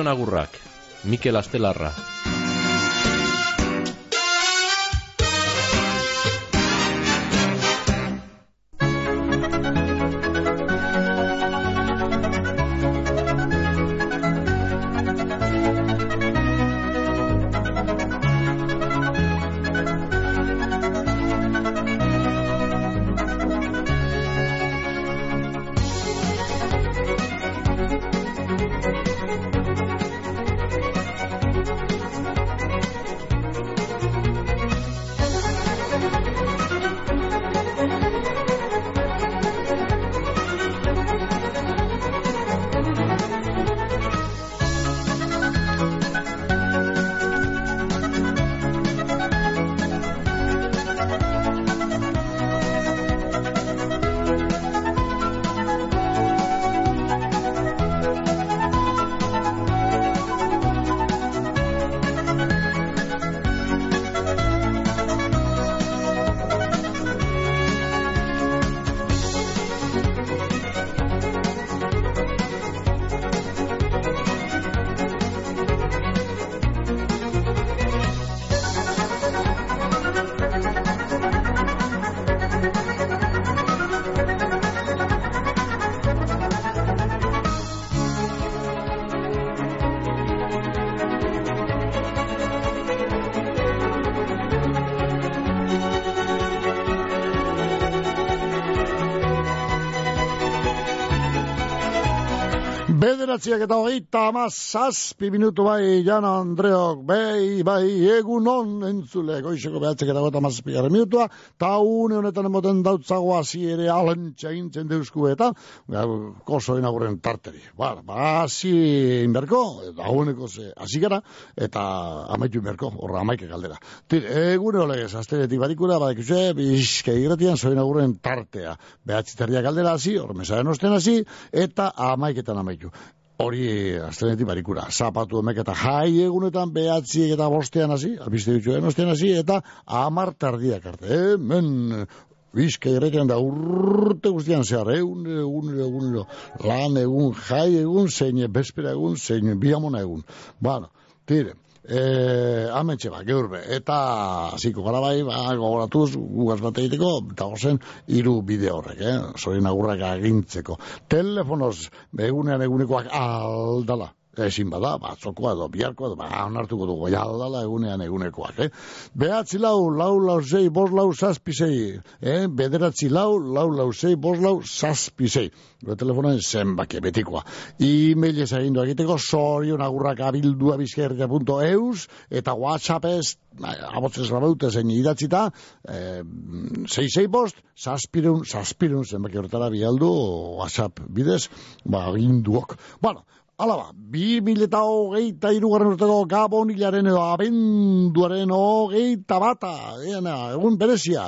Zorion agurrak, Mikel Astelarra. Bederatziak eta hogeita amazazpi minutu bai Jana Andreok, bai, bai, egun on entzule, goizeko behatzek eta gota amazazpi garen minutua, ta une honetan emoten dautzago hasi ere alentxa intzen deusku eta koso inaguren tarteri. Ba, ba, hasi inberko, eta hauneko ze hasi gara, eta amaitu inberko, horra amaike galdera. Tir, egun ez, asteretik barikura, badak use, bizke igratian, zo inaguren tartea. Behatzitarria galdera hasi, hor mesaren osten hasi, eta amaiketan amaitu hori astrenetik barikura. Zapatu emek eta jai egunetan behatzi eta bostean hasi, albiste ditu enostean hasi, eta amar tardiak arte. Hemen bizka da urte guztian zehar, egun, egun, egun, lan egun, jai egun, zein bespera egun, zein biamona egun. Bueno, tire, eh ametxe ba geurbe eta hasiko gara bai ba gogoratuz gugaz bat egiteko eta gozen hiru bide horrek eh sorin agurrak agintzeko. Telefonoz egunean egunekoak aldala ezin bada, batzokoa edo, biharkoa edo, ba, onartuko dugu, ja, aldala egunean egunekoak, eh? Behatzi lau, lau, lau, zei, bos, lau, zazpi, zei, eh? Bederatzi lau, lau, lau, zei, bos, lau, zazpi, zei. Gure telefonoen zenbake, betikoa. E-mail ez egindu egiteko, sorion agurrak abildua bizkerria.eus, eta whatsapp ez, abotzez rabaute zen idatzita, eh, zei, zei, bost, zazpireun, zazpireun, zenbake horretara bialdu, whatsapp bidez, ba, ginduok. Bueno, Hala ba, bi mileta hogeita irugarren urteko gabonilaren edo abenduaren hogeita bata, egun berezia,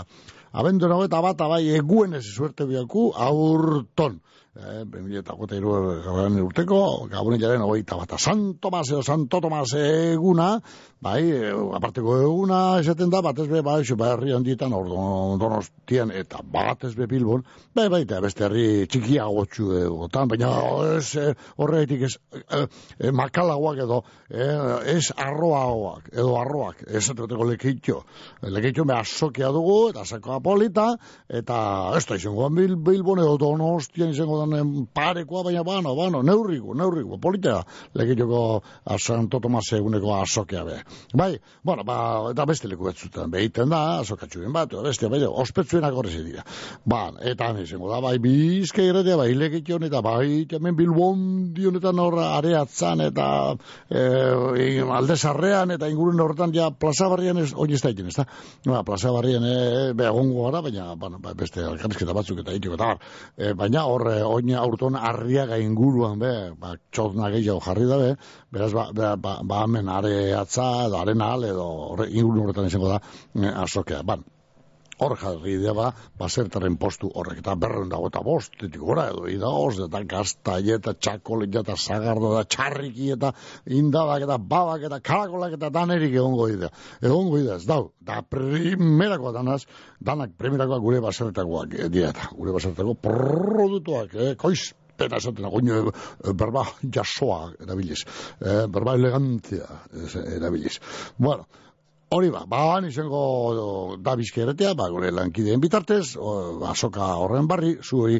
abenduaren hogeita bata bai eguenez suerte biaku aurton. Eh, eta gota iru gabaren urteko, gabonilaren ogeita bat, San Tomas edo San Tomas eguna, bai, eh, aparteko eguna esaten da, batez be, bai, herri handietan, ordo, donostian, eta batez be Bilbon, bai, bai, eta beste herri txikia gotxu egotan, baina ez eh, horretik ez eh, eh, makalagoak edo, ez arroagoak, edo arroak, ez atreteko lekeitxo, lekeitxo me asokea dugu, eta sakoa polita, eta ez da izango Bilbon edo donostian izango danen parekoa, baina bano, bano, neurriko, neurriko, politea, legitoko Santo Tomas eguneko asokea be. Bai, bueno, ba, eta beste leku betzuten, behiten da, asokatxuen bat, beste, bai, ospetzuenak horrezi dira. Ba, eta izango da, bai, bizka irretea, bai, legition, eta bai, hemen bilbondi honetan horra areatzan, eta e, aldezarrean, eta ingurun horretan, ja, plaza barrian ez, hori ez da iten, ez da? Ba, plaza barrian, e, be, gongo gara, baina, bueno, ba, beste, alkarrizketa batzuk eta itiko, eta, e, baina, horre, oin aurton arriaga inguruan, be, ba, txotna gehiago jarri dabe, beraz, ba, ba, ba, ba hemen areatza, edo arena ale, edo ingurun horretan izango da, eh, azokea, ban hor jarri deba, basertaren postu horrek, eta berren dago eta bostetik gora edo, idaoz, eta gaztai, eta txakolik, eta zagardo, eta txarriki, eta indabak, eta babak, eta karakolak, eta danerik egongo idea. Egongo idea, ez dau, da primerakoa danaz, danak primerakoa gure basertakoak, eh, dieta, gure basertako produktuak, eh, koiz, pena esaten agoino e, berba jasoa erabiliz, e, berba elegantia erabiliz. Bueno, Hori ba, ba, izango da bizkeretea, ba, gure lankideen bitartez, o, asoka horren barri, zu hori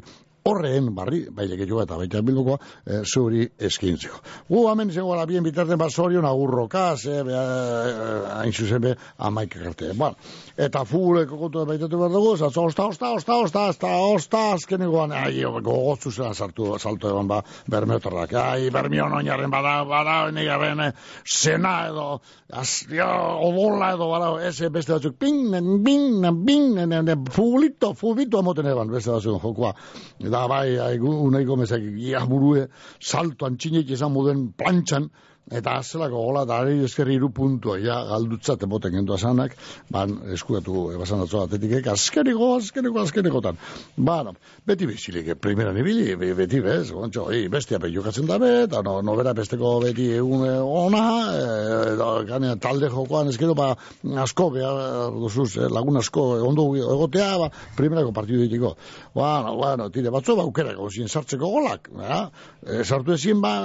horren barri, bai legetua eta baita bilduko, e, eh, zuri eskintzeko. Gu hemen izango la bien bitarten bat zorion agurroka, ze, be, eh, hain zuzen be, amaik egarte. Bueno, eta fuguleko kontu baitatu behar dugu, zatzo, osta, osta, osta, osta, osta, osta, azken egoan, ai, gogotzu zela sartu, salto egon ba, bermeotarrak, ai, bermion oinaren bada, bada, nire bene, zena edo, az, odola edo, bada, ez, beste batzuk, ping, ping, ping, fugulito, fugulito amoten eban, beste batzuk, jokua, da bai, unai gomezak, ia burue, salto antxinek izan muden plantxan, eta azelako gola da ari eskerri iru puntua ja galdutzat emoten gendu asanak ban eskuatu ebasan atzo atetikek askeriko, askeriko, askeriko tan ba, no, beti bizilik primera nibili, beti bez gontxo, ei, bestia jokatzen da bet no, no bera besteko beti egun ona e, talde jokoan eskero ba, asko behar duzuz, eh, lagun asko ondo egotea, ba, primerako partidu ditiko bueno, bueno, tire batzu ba, aukerako zin sartzeko golak ba, e, sartu ezin ba,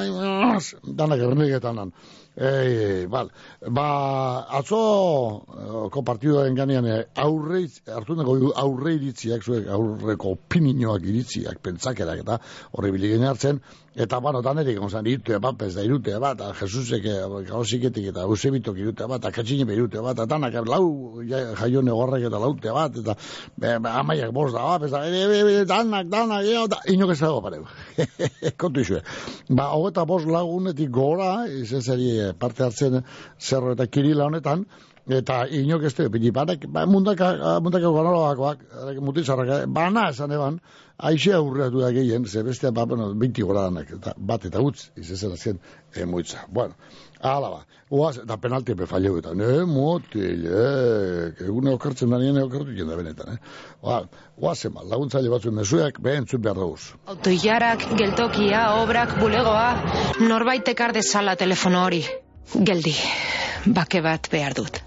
danak errenik tanan. Ei, bal. Ba, atzo uh, ko partidoaren ganean eh, aurre hartu nago aurre iritziak zuek aurreko opinioak iritziak pentsakerak eta horri biligin hartzen eta bueno danerik on san irute bat ez da irute bat Jesusek gauziketik eh, eta Eusebitok irute bat akatzine irute bat danak lau jaio negorrek eta laute bat eta be, be, amaiak bost da bat da danak danak ja da inok ez dago pareu kontu izue. Ba hogeta bost lagunetik gora izan parte hartzen zerro eta kirila honetan, eta inok ez du, bini banek, ba, mundaka, mundaka gonologakoak, mutizarrak, bana esan eban, aixe aurreatu da gehien, ze bestea, ba, bueno, binti gora danak, eta bat eta utz, izezen azien, emuitza. Bueno, ala ba, uaz, da penalti epe falleu eta, ne, motil, e, egune okartzen da nien okartu jenda benetan, eh? Ba, uaz, ema, laguntzaile batzuen mesuak, behen zut behar dauz. Autoiarak, geltokia, obrak, bulegoa, norbaitek ardezala telefono hori. Geldi, bake bat behar dut.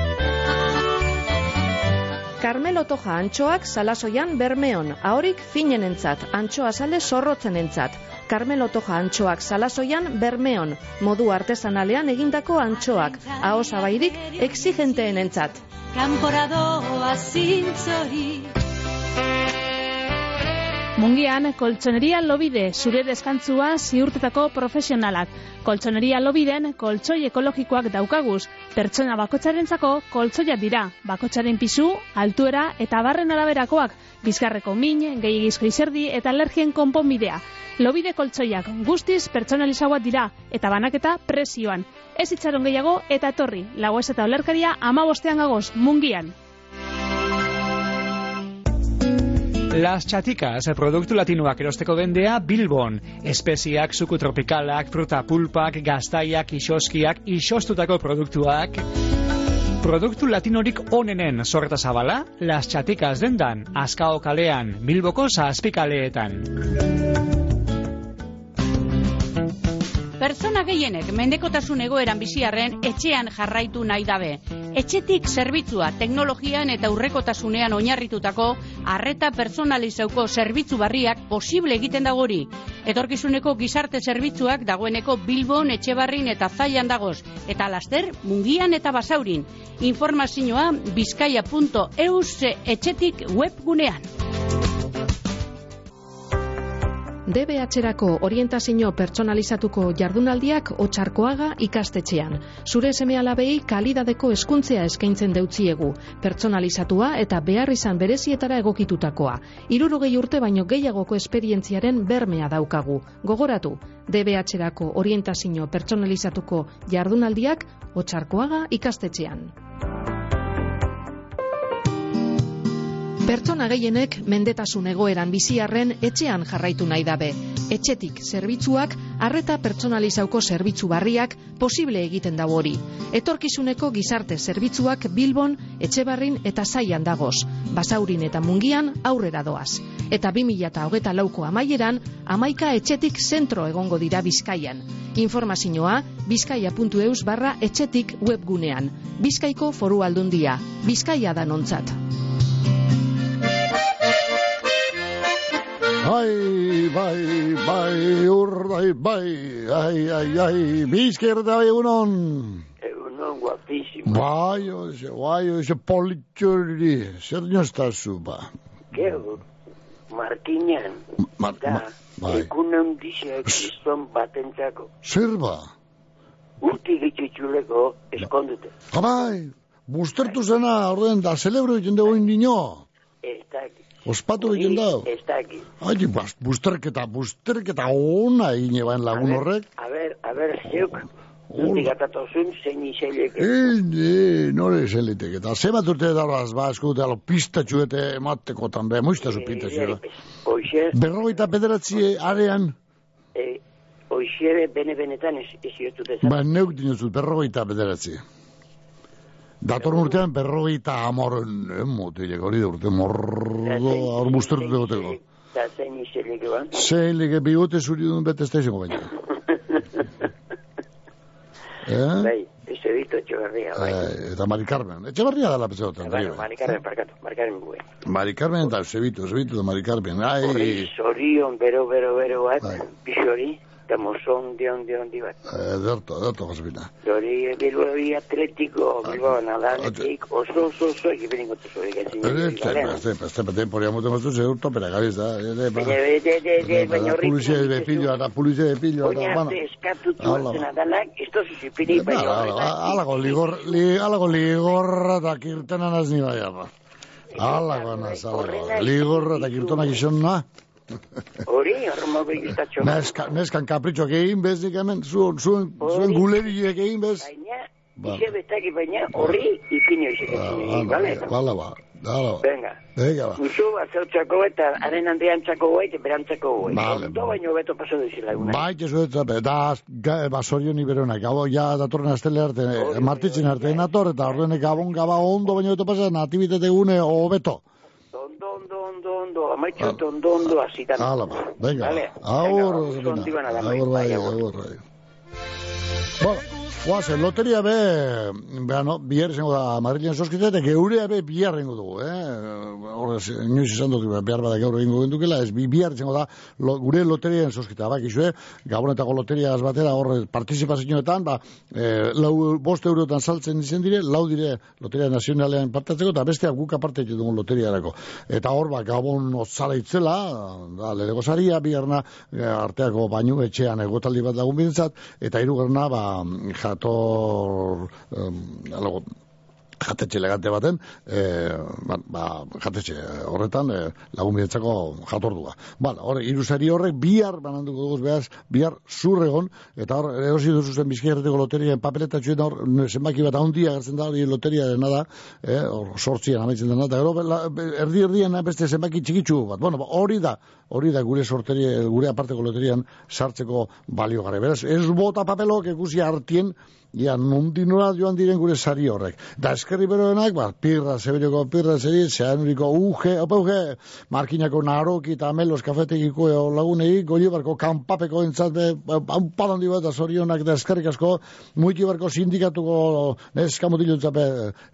Carmelo Toja antxoak salasoian bermeon, ahorik finen entzat, antxoa sale zorrotzen entzat. Carmelo Toja antxoak salasoian bermeon, modu artesanalean egindako antxoak, aho zabairik exigenteen entzat. Kanporadoa zintzori. Mungian, koltsoneria lobide, zure deskantzua ziurtetako profesionalak. Koltsoneria lobiden, koltsoi ekologikoak daukaguz. Pertsona bakotxarentzako koltsoia dira. Bakotxaren pisu, altuera eta barren araberakoak. Bizkarreko min, gehiagizko izerdi eta alergien konponbidea. Lobide koltsoiak guztiz pertsonalizagoa dira eta banaketa presioan. Ez itxaron gehiago eta etorri, lagoez eta olerkaria ama bostean gagoz, mungian. Las Chaticas, produktu latinoak erosteko bendea Bilbon. Espeziak, suku tropikalak, fruta pulpak, gaztaiak, isoskiak, isostutako produktuak. Produktu latinorik onenen sorreta zabala, Las Chaticas dendan, Azkao kalean, Bilboko zazpikaleetan. Pertsona gehienek mendekotasun egoeran biziarren etxean jarraitu nahi dabe. Etxetik zerbitzua teknologian eta urrekotasunean oinarritutako arreta personalizauko zerbitzu barriak posible egiten dagori. Etorkizuneko gizarte zerbitzuak dagoeneko Bilbon, Etxebarrin eta Zaian dagoz. Eta laster, mungian eta basaurin. Informazioa bizkaia.eus etxetik webgunean. DBH-erako orientazio pertsonalizatuko jardunaldiak otxarkoaga ikastetxean. Zure seme alabei kalidadeko eskuntzea eskaintzen deutziegu, pertsonalizatua eta behar izan berezietara egokitutakoa. Irurogei urte baino gehiagoko esperientziaren bermea daukagu. Gogoratu, DBH-erako orientazio pertsonalizatuko jardunaldiak otxarkoaga ikastetxean. Pertsona gehienek mendetasun egoeran biziarren etxean jarraitu nahi dabe. Etxetik zerbitzuak, arreta pertsonalizauko zerbitzu barriak posible egiten dago hori. Etorkizuneko gizarte zerbitzuak Bilbon, Etxebarrin eta Zaian dagoz. Basaurin eta Mungian aurrera doaz. Eta 2008 lauko amaieran, amaika etxetik zentro egongo dira Bizkaian. Informazioa bizkaia.eus barra etxetik webgunean. Bizkaiko foru aldundia. Bizkaia da nontzat. Ai, bai, bai, urdai, bai, ai, ai, ai, bizkerda egunon. Egunon guapísimo. Bai, oze, bai, oze, politxori, zer niostazu, ba. Gero, Markinan, Mar, da, ma, bai, egun handizia kriston batentzako. zer ba? Urti gitxutxuleko eskondute. Ha, bai, bustertu zena, orden, da, celebro egiten dugu indino. Ez dakit. Ospatu egiten dau. Ez dakit. Ai, bas, busterketa, busterketa ona egin eban lagun horrek. A ber, a ber, zeuk, Nutik atatozun, zein izailek. Ei, ne, nore zelitek. Eta zebat urte daraz, ba, eskute, alo, pistatxuete ematekotan, be, moiztazu pistatxueta. Oixe, Berrogeita pederatzi arean, eh, oixere bene-benetan ez, ez jotu dezan. ba, neuk dinozut, berrogeita pederatzi. Datorren urtean, berrogeita amoren, eh, motilek, hori da urte, mordo, hor bustertu degoteko. Da zein lege bigote zuri duen bete ez da izango baina. Eh? Bai, ez edito etxogarria, bai. Eh, eta Mari Carmen. Etxe da la pezotan. Bueno, marikarren, parkatu, marikarren buen. Mari Carmen eta Eusebito, Eusebito da Mari Carmen. Horri, Ai, zorion, bero, bero, bero bat, Bai. pixori, eta mozon, dion, dion, di bat. eh, derto, derto, Josepina. Hori, Bilbao atletico, Bilbao nadanetik, oso, oso, oso, ekipenin gotu zorik, ezin. Pero este, este, este, este, temporia moten gozu zeur topera gabiz da. eh, ba. Baina, baina horri... Pulizia de pillo, eta pulizia de pillo, Oina eta, bueno. arte eskatutu Hala, batzen ba. adanak, esto zuzipiri, baina Ala, horretan. alago ligor, li, alago ligorra eta kirtena naz ni baia, ba. Alago naz, alago. Ligorra eta kirtona gizon na. Hori, horrema begistatxo. Neska, neskan kapritxoak egin bez nik hemen, zuen, zuen, zuen guleriek egin bez. Baina, Ba. betaki baina, horri ipini hoxik ezin, bale? Bala, ba. Bala, ba. Venga. Venga, ba. Guzu bat zeutzako eta haren handiantzako guai, eta berantzako guai. Vale, Ondo baino beto paso eguna. Bai, jesu ez zape, da, ga, ba, zorion iberonak, gabo, ja, datorren astele arte, martitzen arte, nator, eta orduene gabon, gaba, ondo, baino beto pasa, natibitate gune, hobeto. Ondo, ondo, ondo, ondo, amaitxo eta ondo, ondo, azitan. Hala, ba, venga, Vale. Agur, venga, agur, bai, bai, agur. agur, bai. Bueno, guazen, loteria be, beha, no, bihar izango da Madrilen soskita, eta geurea be bihar rengo dugu, eh? Horrez, inoiz izan dut, behar bada gaur egingo gendukela, ez bi, bihar izango da lo, gure loterien soskita, bak, izue, gabonetako loteria batera, horre, partizipazioetan, ba, eh, lau, bost eurotan saltzen izen dire, lau dire loteria nazionalean partatzeko, eta besteak guk aparte egiten dugun loteriarako. Eta hor, ba, gabon otzala itzela, da, lehego saria, bigarna, eh, arteako bainu etxean egotaldi bat lagun bintzat, eta hirugarna ba, jator, um, jatetxe elegante baten, e, ba, ba, jatetxe horretan e, lagun bidetzako jatordua. Bala, hor, irusari horrek bihar, bananduko dugu behaz, bihar zurregon, eta hor, erosi duzu zen bizkiarreteko loterien paperetatxuen hor, zenbaki bat handia gertzen da, hori loteria dena da, e, hor, sortzian amaitzen dena, eta gero, la, erdi erdian beste zenbaki txikitsu bat. Bueno, ba, hori da, hori da gure sorteria, gure aparteko loterian sartzeko balio gare. Beraz, ez bota papelok ikusi hartien, Ja, nondi nola joan diren gure sari horrek. Da eskerri beroenak, ba, pirra, zeberioko pirra zeri, zeanuriko uge, opa uge, markinako naroki eta melos kafetegiko lagunei, goi barko kanpapeko entzat, hau palandi bat, da zorionak da eskerrik asko, muiki barko sindikatuko neskamotilu entzape,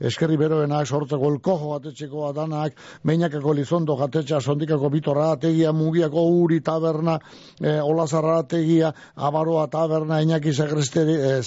eskerri beroenak, sortzeko elkojo atetxeko adanak, meinakako lizondo jatetxa, sondikako bitorra ategia, mugiako uri taberna, e, olazarra ategia, abaroa taberna, inaki zagresteri, e,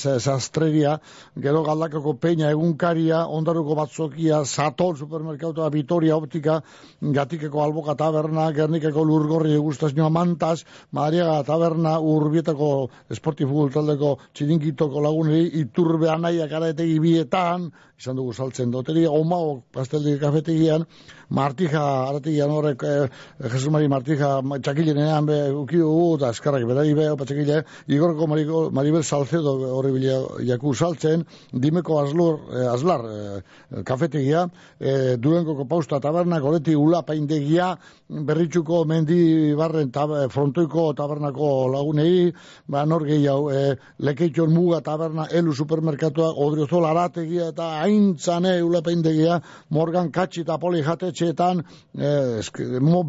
sastreria, gero galdakako peña egunkaria, ondaruko batzokia, satol supermerkautoa, Vitoria optika, gatikeko alboka taberna, gernikeko lurgorri egustazioa mantas, Madariaga taberna, urbietako esportifu taldeko txirinkitoko laguneri, iturbe anaiak araetegi bietan, izan dugu saltzen doteri, omao pasteldi kafetegian, Martija, arategian horrek, eh, Jesus Mari Martija, txakilenean be, uki dugu, eta eskarrak berari be, opa txakile, igorko Maribel Salcedo horri bila jaku saltzen, dimeko azlur, eh, azlar eh, kafetegia, eh, duengoko pausta taberna, goleti ula paindegia, berritxuko mendi barren tab, frontoiko tabernako lagunei, ba, nor gehiago, eh, lekeitxon muga taberna, elu supermerkatua, odriozol arategia eta aintzane ula paindegia, morgan katxi eta poli jatetxeetan, eh,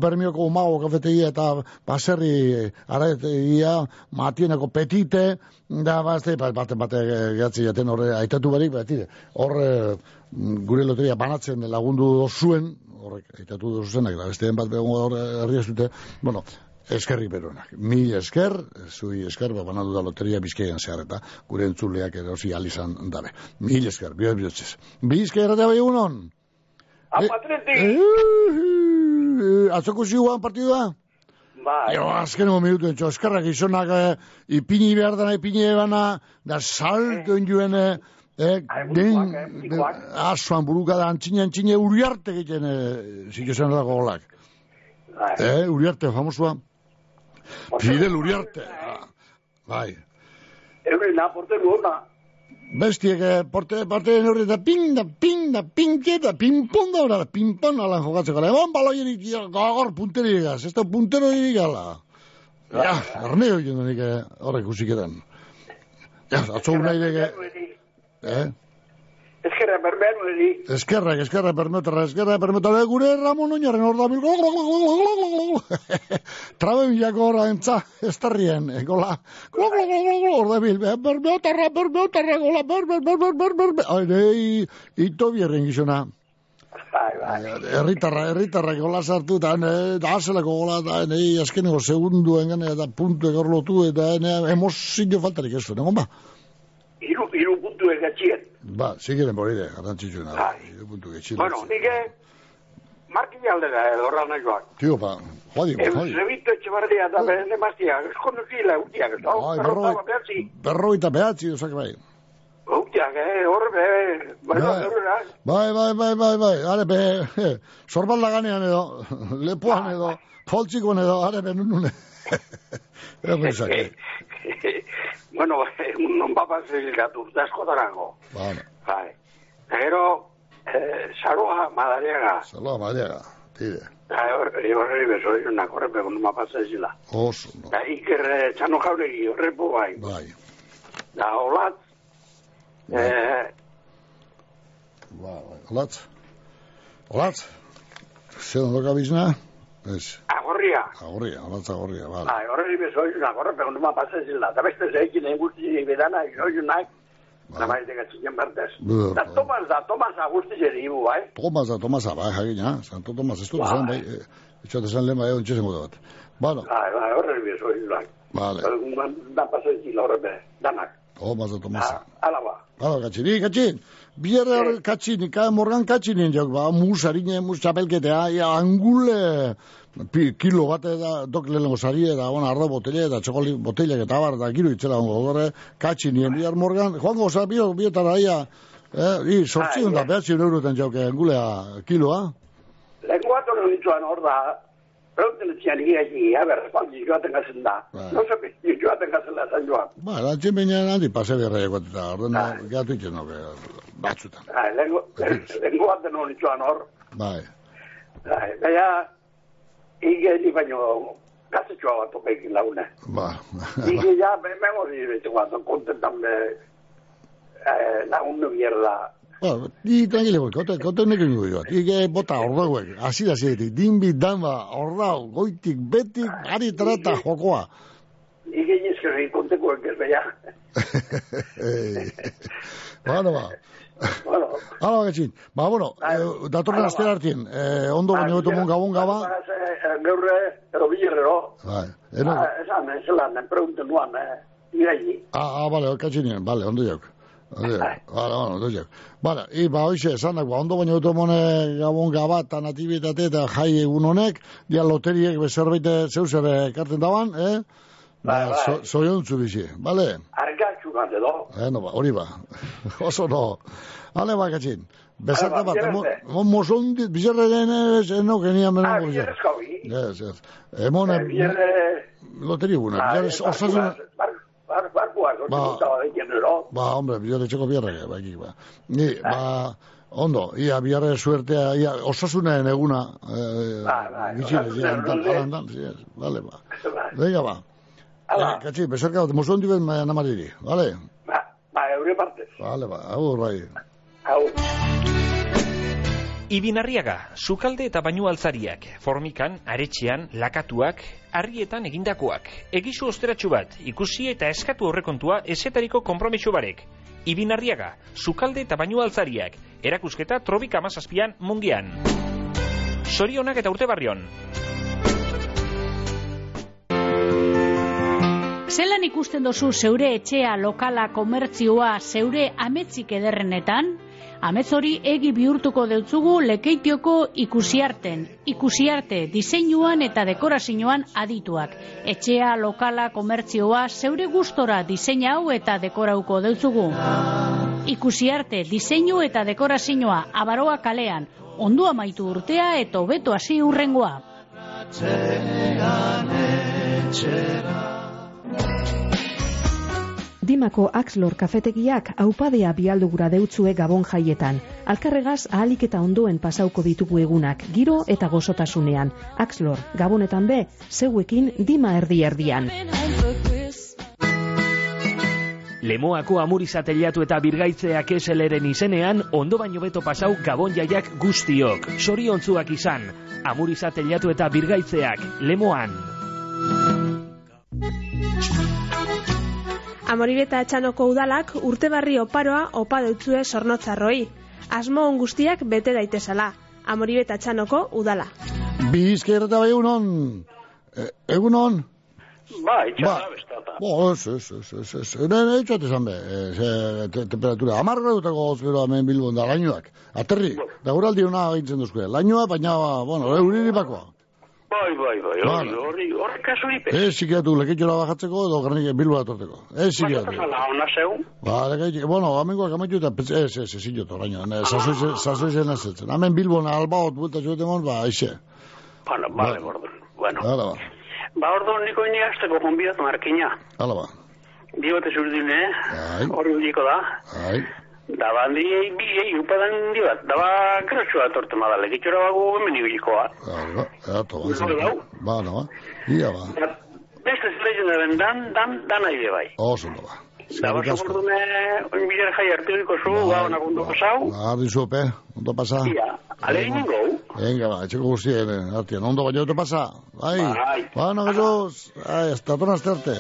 bermioko umago kafetegia eta baserri arategia, matieneko petite, da, bazte, bat, bate, bate, gehatzi jaten horre, aitatu barik, bat, tire, horre, gure loteria banatzen lagundu zuen, horrek, aitatu zuzenak, da, beste bat begon horre, herri ez dute, bueno, eskerrik beronak. Mi esker, zui esker, ba, banatu da loteria bizkaian zehar eta gure entzuleak erosi alizan dabe. Mil esker, bihar bihotzez. Bizkaia erratea bai egunon? Apatreti! Eh, atzoko ziguan partidua? Bai. Jo, azkeneko minutu entxo, eskerrak izonak eh, ipini behar dana, ipini ebana, da salto enjuen, eh, eh, Ai, den, eh, burukoak. asuan buruka da, antxine, antxine, uriarte egiten, eh, ziko zen dago golak. Bai. Eh, uriarte, famosua. Fidel uriarte. ah, Bai. Euren aporte nuona. Bestiek, porte, parte horre, da ping, da ping, da pinke, da pimpon da hori, pimpon ala jokatzeko. Egon baloi erik, gagor punteri egaz, ez da puntero erik ala. Ja, erneo egin denik eh, horrek usiketan. Ja, atzo nahi dege, eh? Ezkerra berbean eri. Eskerrak, eskerrak, permetarra, eskerrak, permetarra, gure Ramon oinaren hor da bil, trabe bilako horra entza, estarrien, eh, gola, hor da bil, bermeotarra, bermeotarra, gola, ber, ber, ber, ber, ber, ber, ber, ai, nei, ito bierren gizona, Bai, bai. herritarra, herritarra, gola sartu, eta ne, da azelako gola, eta nei, azkeneko segunduen eta puntu egor lotu, eta emozio faltarik ez zuen, egon ba? Hiru, hiru puntu egatxien. Ba, zigiren boride, garrantzitsuena, Bai. hiru puntu getxile. Bueno, nike, markin aldera edo horra nagoak. Tio, ba, joadi, Eu joadi. zebito etxebarria eta beren emaztia, eskondo zila, utiak, da, Ai, berroi, behatzi. berroita behatzi, osak bai. Utiak, eh, hor, be, bai, Bai. bai, Bai, bai, bai, bai, bai, are be, sorbalda ganean edo, lepoan edo, poltsikon edo, are be, nunune. Ego bezak, eh. Bueno, un non papa zilgatu, da eskotarango. Bueno, Bai. Gero, eh, saroa madariaga. saloa madea, tide, Bai, horre, horre beso, una korrepe, un mapa zezila. oso, no. Da, iker eh, txano jauregi, horrepo bai. bai, Da, olat, eh, bai, bai, olatz, olatz, zer ondoka bizna? Ez, agorria. agorria, olatz agorria, bai. Bai, horre beso, una korrepe, un mapa zezila. Da, beste zeikin egin guzti bedana, joiunak, da, bai, degatzen Da, Tomas, da, Tomas agusti jeri ibu, bai. Tomasa, Tomasa, bai, jakina, Santo Tomas, ez du, Bai. esan, bai, eh, etxote esan lehen, bai, ontsezen bat. Bueno, Bai, bai, horre beso, joiunak. vale, Da, pasezila, horre be, danak. Tomasa, Tomasa. Ah, Ala ba. Hala, katxini, katxin. Biarre hor katxini, ka morgan katxinin jok, ba, mus harine, mus ia, angule, pi, kilo bat da, dok lehenko sari, eta, bueno, ardo botella, eta txokoli botellak eta bar, eta giro itzela ongo, gore, katxinien, bihar morgan, joango, oza, bio, biotara, ia, eh, i, sortzion da, Ah, ja. behatzion eurotan jok, eh, angulea, kiloa. Lengo ato no nitzuan hor da, pregunten etxian igiaki, a ber, espaldi joaten gazen da. Bai. No sepe, joaten gazen da zan joan. Ba, erantzin binean handi pase berra egot, eta orden, Bai. gatu itzen, no, batzutan. Bai, lengo, lengo ato no nitzuan hor. Bai, Bai, baina, igeli baino, gazetxoa bat opekin lagune. ba, Ige ya, me hori bete guato, kontentan be, eh, lagundu mierda. Ba, ni tranquile, boi, kote, kote nek ingo joat. Ike bota ordauek, hasi da ziretik, dinbi dama, ordau, goitik, betik, ari trata jokoa. Ige nizkerri konteko ez baina. Bueno, ba. Bueno, Hala, gatxin. Ba, bueno, eh, datorren Hala, aste ba. hartien, eh, ondo baino beto mon gabon gaba. Geurre, edo bilerrero. Bai, ero, Ah, esan, esan, pregunten nuan, eh, ah, ah, vale, katxinien, vale, ondo jauk. Vale, ondo jauk. Vale, i, ba, hoxe, esanak, ba, ondo baino beto mone gabon gaba, eta natibitate, eta jai egun honek, dia loteriek bezerbait zeuzer ekarten daban, eh? Bai, Ba, bai. so, soiontzu bizi, vale? Argatxu bat edo. Eh, no, ba, hori ba. Oso no. Hale ba, katxin. Bezarka Hala ba, bat, mo, bizarrete. mo, moson, bizarre den, ez, no, genian Ah, benen gure. bilerrezko bi. Ez, ez. Emon, Bilerre... loteri guna, Ah, bizarre, osasun, Bar, bar, barkuaz, sortu Ba. ba. egiten ero. Ba, hombre, biore txeko biarra, ba, iki, ba. Ni, ba, ondo, ia, biarra suertea, ia, osasunen eguna, eh, Ba, ba, gitxinez, ia, antan, alantan, sí, vale, ba. Ba, Venga, ba. Hala. Eh, katxi, beserka, musu hondi ben, maia namariri, vale? ba, ba, eure partez. Vale, ba, agur, bai. Hau. Ibinarriaga, sukalde eta bainu altzariak, formikan, aretxean, lakatuak, harrietan egindakoak. Egizu osteratxu bat, ikusi eta eskatu horrekontua esetariko kompromiso barek. Ibinarriaga, sukalde eta bainu altzariak, erakusketa trobika mazazpian mundian. Sorionak eta urte barrion. Zelan ikusten dozu zeure etxea, lokala, komertzioa, zeure ametzik ederrenetan? Amets hori egi bihurtuko deutzugu lekeitioko ikusiarten. Ikusiarte, diseinuan eta dekorazioan adituak. Etxea, lokala, komertzioa, zeure gustora diseina hau eta dekorauko deutzugu. Ikusiarte, diseinu eta dekorazioa, abaroa kalean. Ondo amaitu urtea eta hobeto hasi urrengoa. Dimako Axlor kafetegiak aupadea bialdugura deutzue gabon jaietan. Alkarregaz ahalik eta ondoen pasauko ditugu egunak, giro eta gozotasunean. Axlor, gabonetan be, zeuekin dima erdi erdian. Lemoako amurizateliatu eta birgaitzeak eseleren izenean, ondo baino beto pasau gabon jaiak guztiok. Soriontzuak izan, amurizateliatu eta birgaitzeak, lemoan. Amoribeta etxanoko udalak urtebarri oparoa opa deutzue sornotzarroi. Asmo on guztiak bete daitezala. Amoribeta etxanoko udala. Bizkerreta bai egunon. Eh, egunon. Ba, itxan Ba. bestata. Bo, ez, ez, ez, ez, ez. Ne, ne, itxat esan be. Ez, eh, te, temperatura. Amar gradutako gozgero hemen bilbon da, lainoak. Aterri. Da guraldi hona egintzen duzkue. Lainoa, baina, bueno, euriri bakoa. Bai, bai, bai, hori, hori, hori kasu ipe. Ez sikiatu leketxora bajatzeko edo garnik bilbora torteko. Ez sikiatu. Pasala, ona zeu. Ba, bueno, amengoak amaitu eta pentsa, ez, ez, ez, inoto, oraino, sasoizen ez etzen. Hemen bilbon albaot bulta zuetemon, ba, aixe. Bueno, vale, Bai. orduan. Bueno, Hala ba, ba, orduan niko ini azteko konbidatu markina. hala ba. Biote zurdine, Bai. hori udiko da. Ai, Da bandi ei bi ei upadan di bat. Da ba grotxua torte madale. Gitzora bago hemen ibikoa. hala ba, eato, ba, Bai, bai. ba, no, ba, ia ba, Beste zelezen dan, dan, dan aire bai. oso no, ba. Da ba, Eskerrik asko. oin bidera jai hartuiko zu, ba, ona kundu pasau. Ardi zupe, ondo pasa. Ia, ale ingo. Venga, ba, etxeko guztien, eh, artian, ondo baina ondo pasa. Bai, Bai. bueno, Jesús, ai, hasta tonazte arte.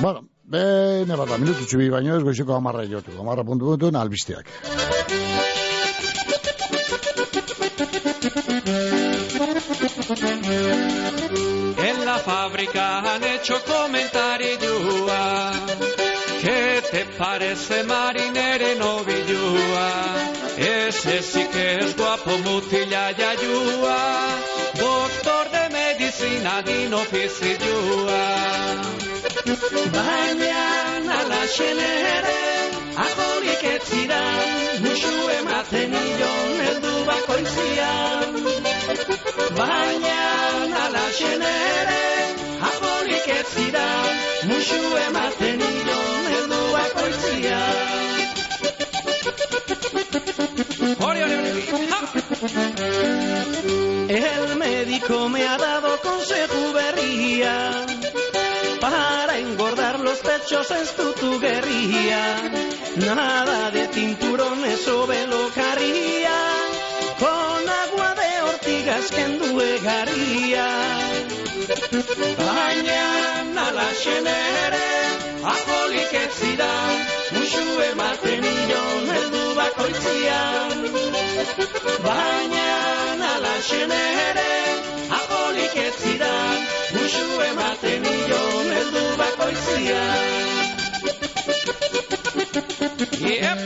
Bueno, bene bat, minutu txubi baino ez goizeko amarra joteko, amarra puntu puntu, albisteak. En la fábrica han hecho comentarillúa. ¿Qué te parece marinere novillúa? Ese sí que es guapo, mutilla y ayúa. Doctor de medicina, dino oficillúa. Baina ala xenere, ahorik ez zidan, musu ematen nion heldu bakoitzian. Baina ala xenere, ahorik ez zidan, musu ematen nion heldu bakoitzian. Hori, hori, hori! El médico me ha dado consejo los pechos es tu tuguería. Nada de cinturones o velocaría, con agua de ortigas que enduegaría. Baina la xenere, aholik ez zidan, musu ematen nion heldu bakoitzian. Baina la xenere, musu ematen nion heldu bakoitzian. Yep.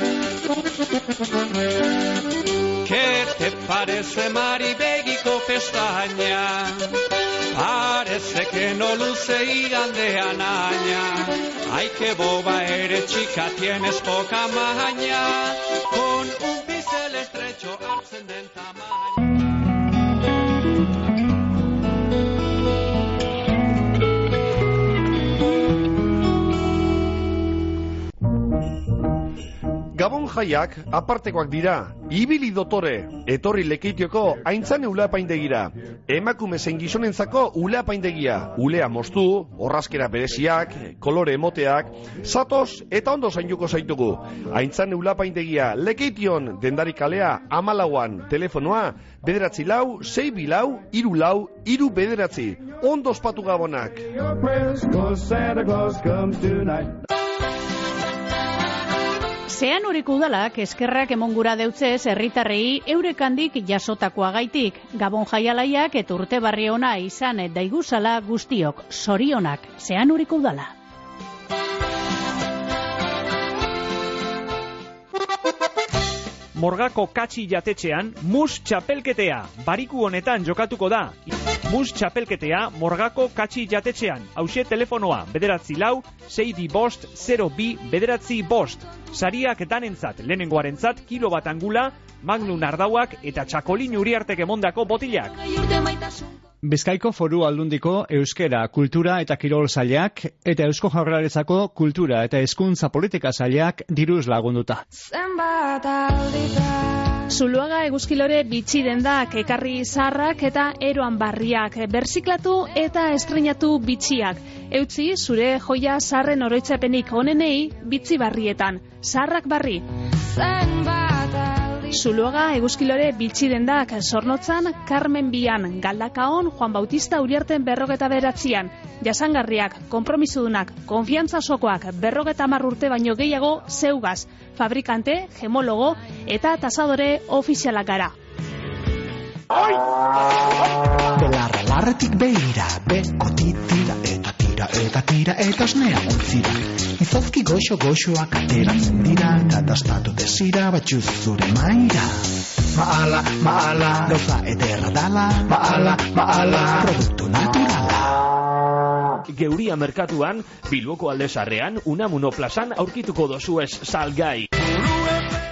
¿Qué te parece Maribegiko pestaña? Parece que no luce igandea naña. Ay, qué boba eres, chica, tienes poca maña. Con un pincel estrecho den tamaño. Jaiak apartekoak dira. Ibili dotore, etorri lekeitioko aintzane uleapaindegira. Emakume zein gizonentzako uleapaindegia. Ulea moztu, horrazkera bereziak, kolore emoteak, zatoz eta ondo zainduko zaitugu. Aintzane uleapaindegia lekeition dendari kalea amalauan telefonoa, bederatzi lau, sei bilau, iru lau, iru bederatzi. Ondo ospatu gabonak. Zean horiko udalak eskerrak emongura deutzez herritarrei eurekandik jasotakoa gaitik. Gabon jaialaiak eta urte barri ona izan daiguzala guztiok. Sorionak, zean horiko udala. Morgako katxi jatetxean, mus txapelketea, bariku honetan jokatuko da. Mus txapelketea, morgako katxi jatetxean, hause telefonoa, bederatzi lau, seidi bost, 0 bi, bederatzi bost. Sariak danentzat, lehenengoarentzat, kilo bat angula, magnum ardauak eta txakolin uriartek emondako botilak. Bizkaiko foru aldundiko euskera, kultura eta kirol zailak eta eusko jaurlaritzako kultura eta hezkuntza politika zailak diruz lagunduta. Zuluaga eguzkilore bitxi dendak ekarri zarrak eta eroan barriak, berziklatu eta estrenatu bitxiak. Eutzi zure joia zarren oroitzapenik onenei bitzi barrietan, zarrak barri. Zuluaga eguzkilore biltzi dendak zornotzan, Carmen Bian, Galdakaon, Juan Bautista Uriarten berrogeta beratzian, jasangarriak, kompromisudunak, konfiantza sokoak, berrogeta urte baino gehiago zeugaz, fabrikante, gemologo eta tasadore ofizialak gara. Belarra larretik behira, beko eta tira eta tira eta osnea ontzira. Izozki goxo goxoak ateratzen dira, eta dastatu desira batxuz zure maira. Maala, maala, gauza ederra dala, maala, maala, produktu naturala. Geuria merkatuan, Bilboko aldezarrean, Unamuno plazan aurkituko dozu ez salgai.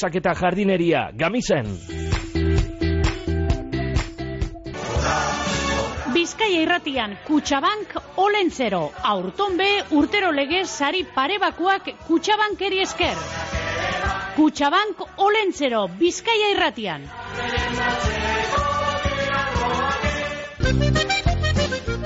trabiesak eta jardineria, gamisen. Bizkaia irratian, Kutsabank olentzero, aurton be urtero legez sari parebakuak Kutsabankeri esker. Kutsabank olentzero, Bizkaia irratian.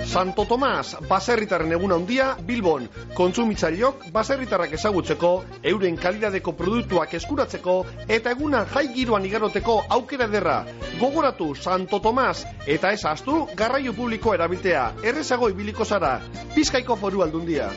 Santo Tomas, baserritarren egun handia, Bilbon, kontsumitzaileok baserritarrak ezagutzeko, euren kalidadeko produktuak eskuratzeko, eta egunan jai giroan igaroteko aukera derra. Gogoratu Santo Tomas, eta ez astu, garraio publiko erabiltea, errezago ibiliko zara, Bizkaiko foru aldundia.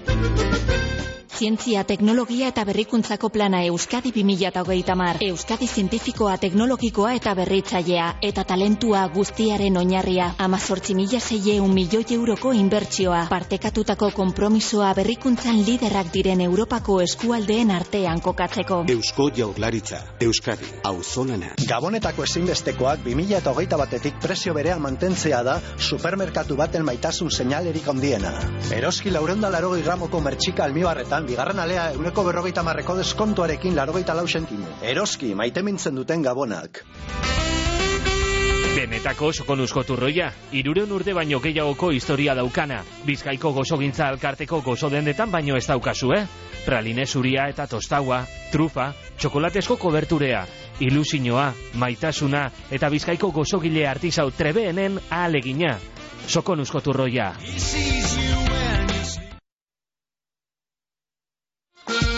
Zientzia, teknologia eta berrikuntzako plana Euskadi 2008 mar. Euskadi zientifikoa, teknologikoa eta berritzailea. Eta talentua guztiaren oinarria. Amazortzi mila zeieun milioi euroko inbertsioa. Partekatutako kompromisoa berrikuntzan liderrak diren Europako eskualdeen artean kokatzeko. Eusko jaurlaritza. Euskadi. Auzolana. Gabonetako ezinbestekoak 2008 batetik presio berean mantentzea da supermerkatu baten maitasun seinalerik ondiena. Eroski laurenda larogei gramoko mertxika almibarretan bigarren alea euneko berrogeita marreko deskontuarekin larogeita lau sentimo. Eroski, maite mintzen duten gabonak. Benetako sokonuzko turroia, irureun urte baino gehiagoko historia daukana. Bizkaiko gozogintza alkarteko gozo dendetan baino ez daukazu, eh? Praline zuria eta tostaua, trufa, txokolatesko koberturea, ilusinoa, maitasuna eta bizkaiko gozogile artizau trebeenen ahalegina. Sokonuzko turroia. Yeah.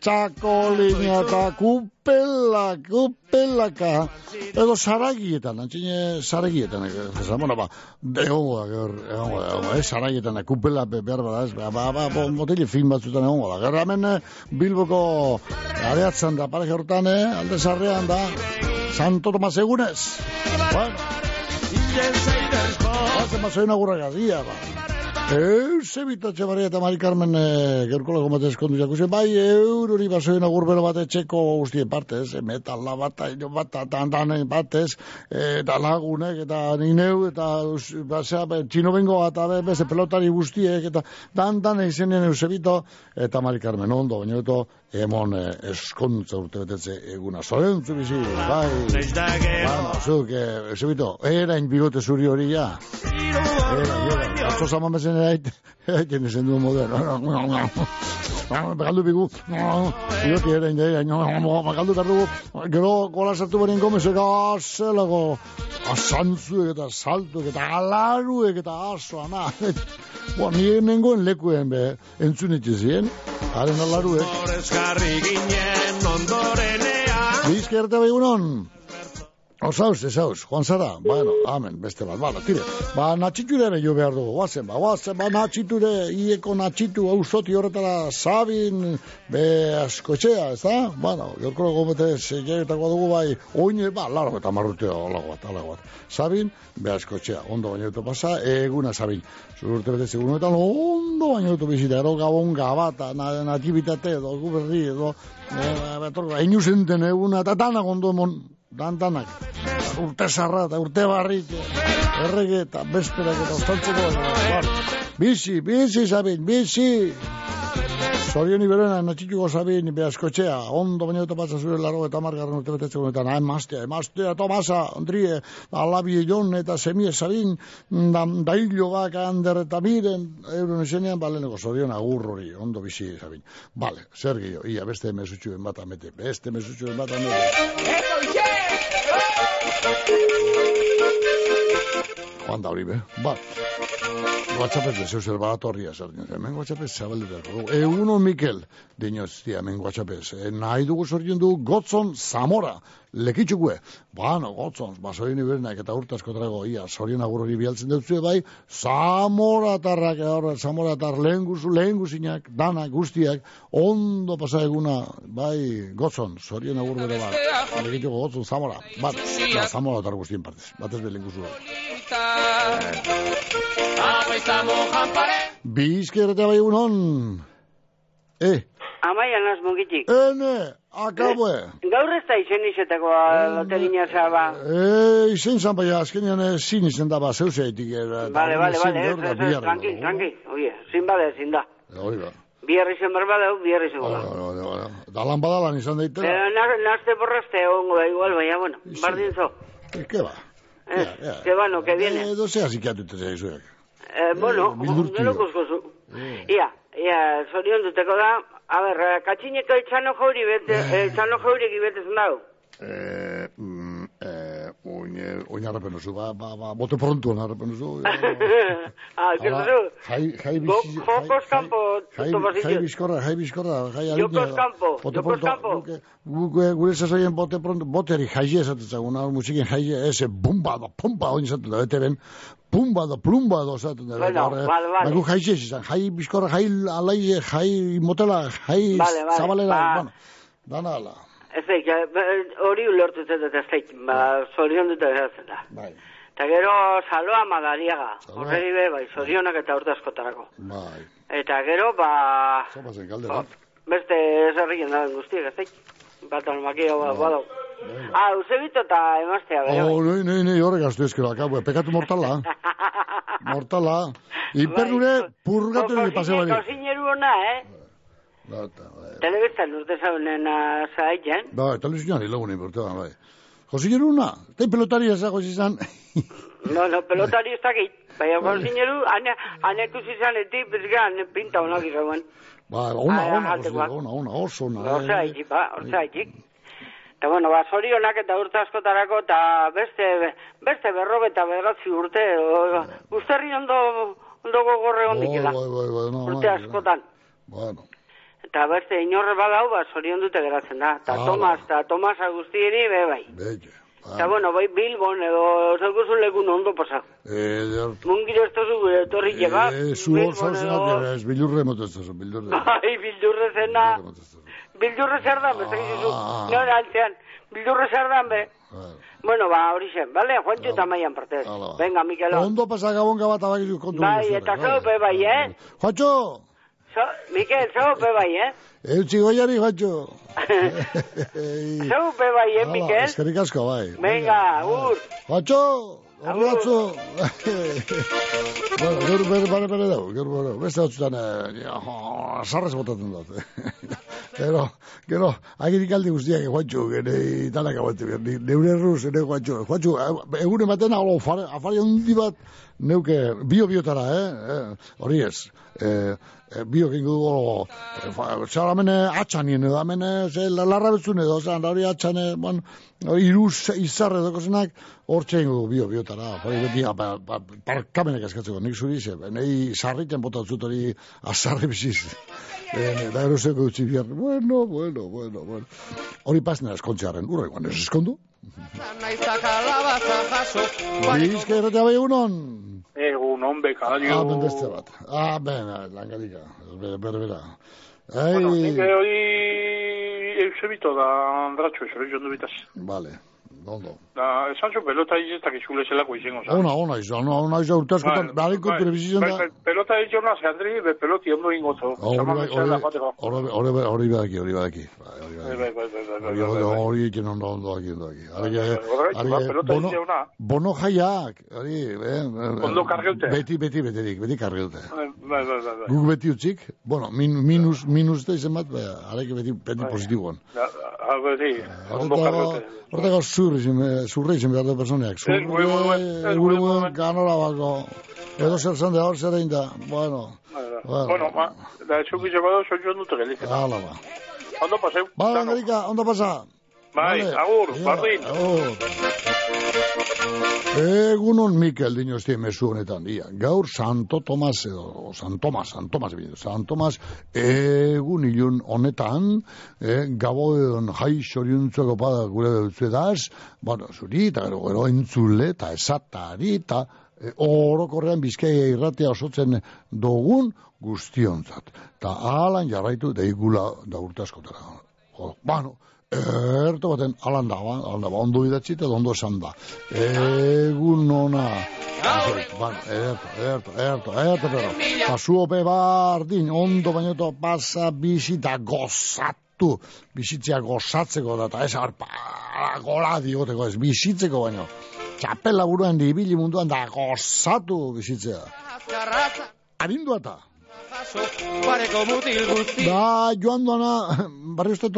Txakolina eta kupela, kupelaka. Edo saragietan, antxine saragietan. Esan, bueno, ba, egongo da, egongo da, egongo da, eh, saragietan, kupela be- behar bada, ez, ba, ba, ba, botile film batzutan egongo da. Gero hemen eh, Bilboko areatzen da, pareja hortan, eh, alde sarrean da, Santo Tomas egunez. Bueno, hazen bazoin agurra gazia, ba. Euse bitatxe eta Mari Carmen e, gerkolego bat eskondu jakusen, bai eurori basoen agurbero bat etxeko guztien partez, e, metala bat, ino bat, eta danen batez, eta lagunek, eta nineu, eta us- basea, txino bengo be, beste pelotari guztiek, eta dan dan izenien Eusebito, eta Mari Carmen ondo, baina emon e, eskontza urte betetze eguna. Zorentzu bizi, bai. Bueno, zuk, e, Eusebito, erain bigote zuri hori ja. Era, era. Atzo zaman bezen erait, eraiten izen duen moden. Begaldu bigu, bigote erain da, erain, begaldu behar dugu, gero gola sartu berien gomezek, azelago, asantzuek eta saltuek eta alaruek eta aso, ama. Bo, ni nengoen lekuen be, entzun itxezien, haren alaruek. Ginen ondorenean Bizkerte begunon. Osauz, esauz, Juan Sara, bueno, amen, beste bat, bala, tire. Ba, natxiture ere jo behar dugu, guazen, ba, guazen, ba, natxiture, ieko natxitu, ausoti horretara, sabin, be, askotxea, ez da? Bueno, jorkoro gomete, segeetako dugu, bai, oine, ba, laro eta marrutea, olago bat, alago bat. Sabin, be, askotxea, ondo baino eto pasa, eguna sabin. Zur urte bete segunuetan, ondo baino eto bizita, ero gabon gabata, na, natibitate, edo, guberri, edo, e, betorko, einusenten eguna, eta danak ondo emon, dan danak. Urte sarra eta urte barrik, errege eta besperak eta ostaltzeko. Bueno, bizi, bizi, Sabin, bizi! Zorioni berena, natxituko Sabin, behaskotxea, ondo baina eta pasa zure laro eta margarren urte betetzeko honetan, ah, emastea, emastea, Tomasa, Andrie, alabi jon eta semie Sabin, da, dailo bak, ander eta miren, euron esenean, baleneko zorion agur hori, ondo bizi, Sabin. Bale, zer gehiago, ia, beste mesutxuen bat amete, beste mesutxuen bat amete. Joan da hori be. Ba. WhatsAppez de zeu zer baratorria zer dien. Hemen WhatsAppez zabalde dugu. Eguno Mikel, dinoz, tia, hemen WhatsAppez. E, nahi dugu zorien du Gotzon Zamora. Lekitxukue. Bueno, Gotzon, basoin ibernak eta urtasko trago, ia, zorien agur hori bialtzen dut bai, Zamora tarrak, horre, Zamora tar lehen guzu, lehen guzinak, danak, guztiak, ondo pasa eguna, bai, Gotzon, zorien agur bere bat. Lekitxuko Gotzon Zamora. Bat, ba, Zamora tar guztien partez. Bat ez belen guzu. Bizkerreta bai egunon. Eh, Amaia naz mugitik. ene, akabue. Gaur ez da izen izetako loterina zaba. Eh, izen zan baina, azkenean ezin izen da, ba, zeus eitik. Bale, bale, bale, ez, ez, ez, tranqui, tranqui. Oie, zin bade ezin da. Hori da. Biarri zen berba dau, biarri zen Hori, gola. hori, hori. Dalan badalan izan daitela. Pero na- nazte borraste ongo da igual, baina, bueno, bardin zo. Eh, ¿Qué va? Eh, que bueno, que viene. Eh, dozea zikiatu eta zaizuek. Eh, bueno, Bildurtio. gero kuskozu. Ia, ia, zorion duteko da, a ber, katxineko etxano jauri bete, etxano jauri gibetezen dau. Eh, oin, oin harrapen oso, ba, ba, ba, bote prontuan harrapen oso. ah, que Hala, zu? Jai, jai bizi... Jokos kanpo, Jai, jai bizkorra, jai bizkorra, jai Jokos Bote jokos kanpo. guke- guke- gure sasoien bote pronto, boteri jaie esaten zagun, hau musikin jaie, ese bumba da, pumba, oin esaten da, beteren, pumba da, plumba da, esaten da. Bueno, eh, vale, vale. Bagu jaie izan, jai bizkorra, jai alaie, jai motela, jai zabalera, ba. bueno, dana ala. Ez daik, eh, hori ulertu zen dut ez daik, ba, zorion dut ez da. Bai. Eta gero saloa madariaga, horreri be, bai, zorionak eta urte askotarako. Bai. Eta gero, ba, Zopazen galdera. beste zerrien da guztiak, ez daik. Batan makia ba, badau. Ah, eusebito eta emaztea, bere, bai. Oh, nei, nei, nei, horrek astu ezkero, akabo, pekatu mortala. mortala. Iperdure, purgatu ni pase bali. Kosineru ona, eh? Telebistan urte zaunena zaitzen. Bai, telebizioan hilagunen bertean, bai. Josineru una, tein pelotari ezago izan. No, no, pelotari ez dakit. Baina kosineru, ane, ane ikusi zanetik, bezgan, pinta onak izan. Bai, ona, Ah, ona. Josineru, ona, ona, oso ona. Horza eh. haitik, ba, horza haitik. Eta bueno, ba, zorionak eta urte askotarako, eta beste, beste berroge eta bederatzi urte, o, usterri ondo, ondo gogorre Bai, hondik bai, da. bai, bai, no, Urte bai, askotan. Bueno. Eta beste inorre badau, ba, zorion dute geratzen da. Ta Hala. Tomas, ta Tomas Agustieri, be bai. Belle. Eta bueno, bai Bilbon edo zaukuzun lekun ondo pasa. Eh, der- Mungiro ez tozu gure etorri llega. eh, zu hor zauzenak, ez, bilurre motetzen, bilurre. Bai, bildurre zena. Bildurre zer dan, beste gizu. Ah. No, altzean. Bildurre zer dan, be. Bueno, ba, hori zen, bale? Juancho eta maian partez. Venga, Mikelo. Ondo pasa gabon gabat abakizu kontu. Bai, eta zaupe bai, eh? Juancho! So, Mikel, zaupe bai, eh? Eutxi goiari, Juancho. Zaupe bai, eh, Hala, Mikel? Eskerrik asko, bai. Venga, ur. Juancho! Horri batzu! bueno, gero bere, bere, bere dugu, gero bere, beste batzutan, eh, oh, sarrez botatzen dut. gero, gero, agirik aldi guztiak, Juancho, gene, danak aguante, ni- neure erruz, ene Juancho. Juancho, eh, egun ematen, alo, afari, handi bat, neuke, bio-biotara, eh? eh, Hori ez, eh, eh, bio gengo dugu, fa- zer amene atxanien edo, amene, ze, la- larra betzun edo, zan, hori bueno, hori iruz, izarre edo kozenak, hor txein dugu bio, biotara, hori beti, ba, ba, parkamenek eskatzeko, nik zuri ze, nahi sarriten botatzut hori azarre biziz. Eh, da ero zeko utzi bihar, bueno, bueno, bueno, bueno. Hori pasna eskontzearen, urra iguan, ez eskondu? Naizta kalabaza jaso. Bizka erratea bai egunon? Egun, on, bekario. Ah, beste bat. Ah, ben, langarika, bere, bere, bere. Bueno, nik Ei, hori eusebito da andratxo, esore jondu bitaz. vale, ondo. Da, esan zu pelota izetak izule zelako izango, za. Ona, ona izan, ona, ona izan urte askotan, behar kontu ere bizizan da. Bai, pelota izona, ze Andri, be peloti ondo ingozo. Hori bai, badaki, hori badaki. Bai, bai, bai, bai, bai, bai, Hori bai, bai. egiten ondo ondo aki ondo aki. Hori bai, horregatik, hori pelota bono jaiak, hori eh, Ondo kargeute. Beti beti beterik, beti. Bai, bai, bai, bai. Guk beti utzik, bueno, min, minus minus da izen bat, ba, arek beti beti positiboan. Ondo Horretako, kargeute. Zurri zurri izan behar da personeak. Ez, gure moduan, ez, gure moduan. ganora bako. Edo zer zan da, hor zer egin da. Bueno. Bueno. Bueno, ma, da, esuk izan bado, soy jondu tegelitzen. hala ba. Ondo paseu. Ba, Angelika, ondo pasa. Bai, Vale. agur, Ja, bardin. agur. Egunon Mikel dinosti mezu honetan, ia. Gaur Santo Tomas edo, San Tomas, San Tomas, bidu, San Tomas, egun ilun honetan, eh, gaboen jai xoriuntzoko pada gure dutzu bueno, zuri, eta gero, gero entzule, eta esatari, eta eh, orokorrean bizkaia irratea osotzen dugun guztionzat. Ta ahalan jarraitu deigula da urte askotara. Bueno, erto baten alan da, ba, alan da, ba, ondo idatzi eta ondo esan da. Egun ona. Bueno, erto, erto, erto, erto, pero. Pasu ope bardin, ondo bainoto pasa bizita gozatu. Bizitzea gozatzeko da, eta ez arpa, gola dioteko ez, bizitzeko baino. Txapela buruan di ibili munduan da gozatu bizitzea. Arindua eta. Da, joan doana, barri uste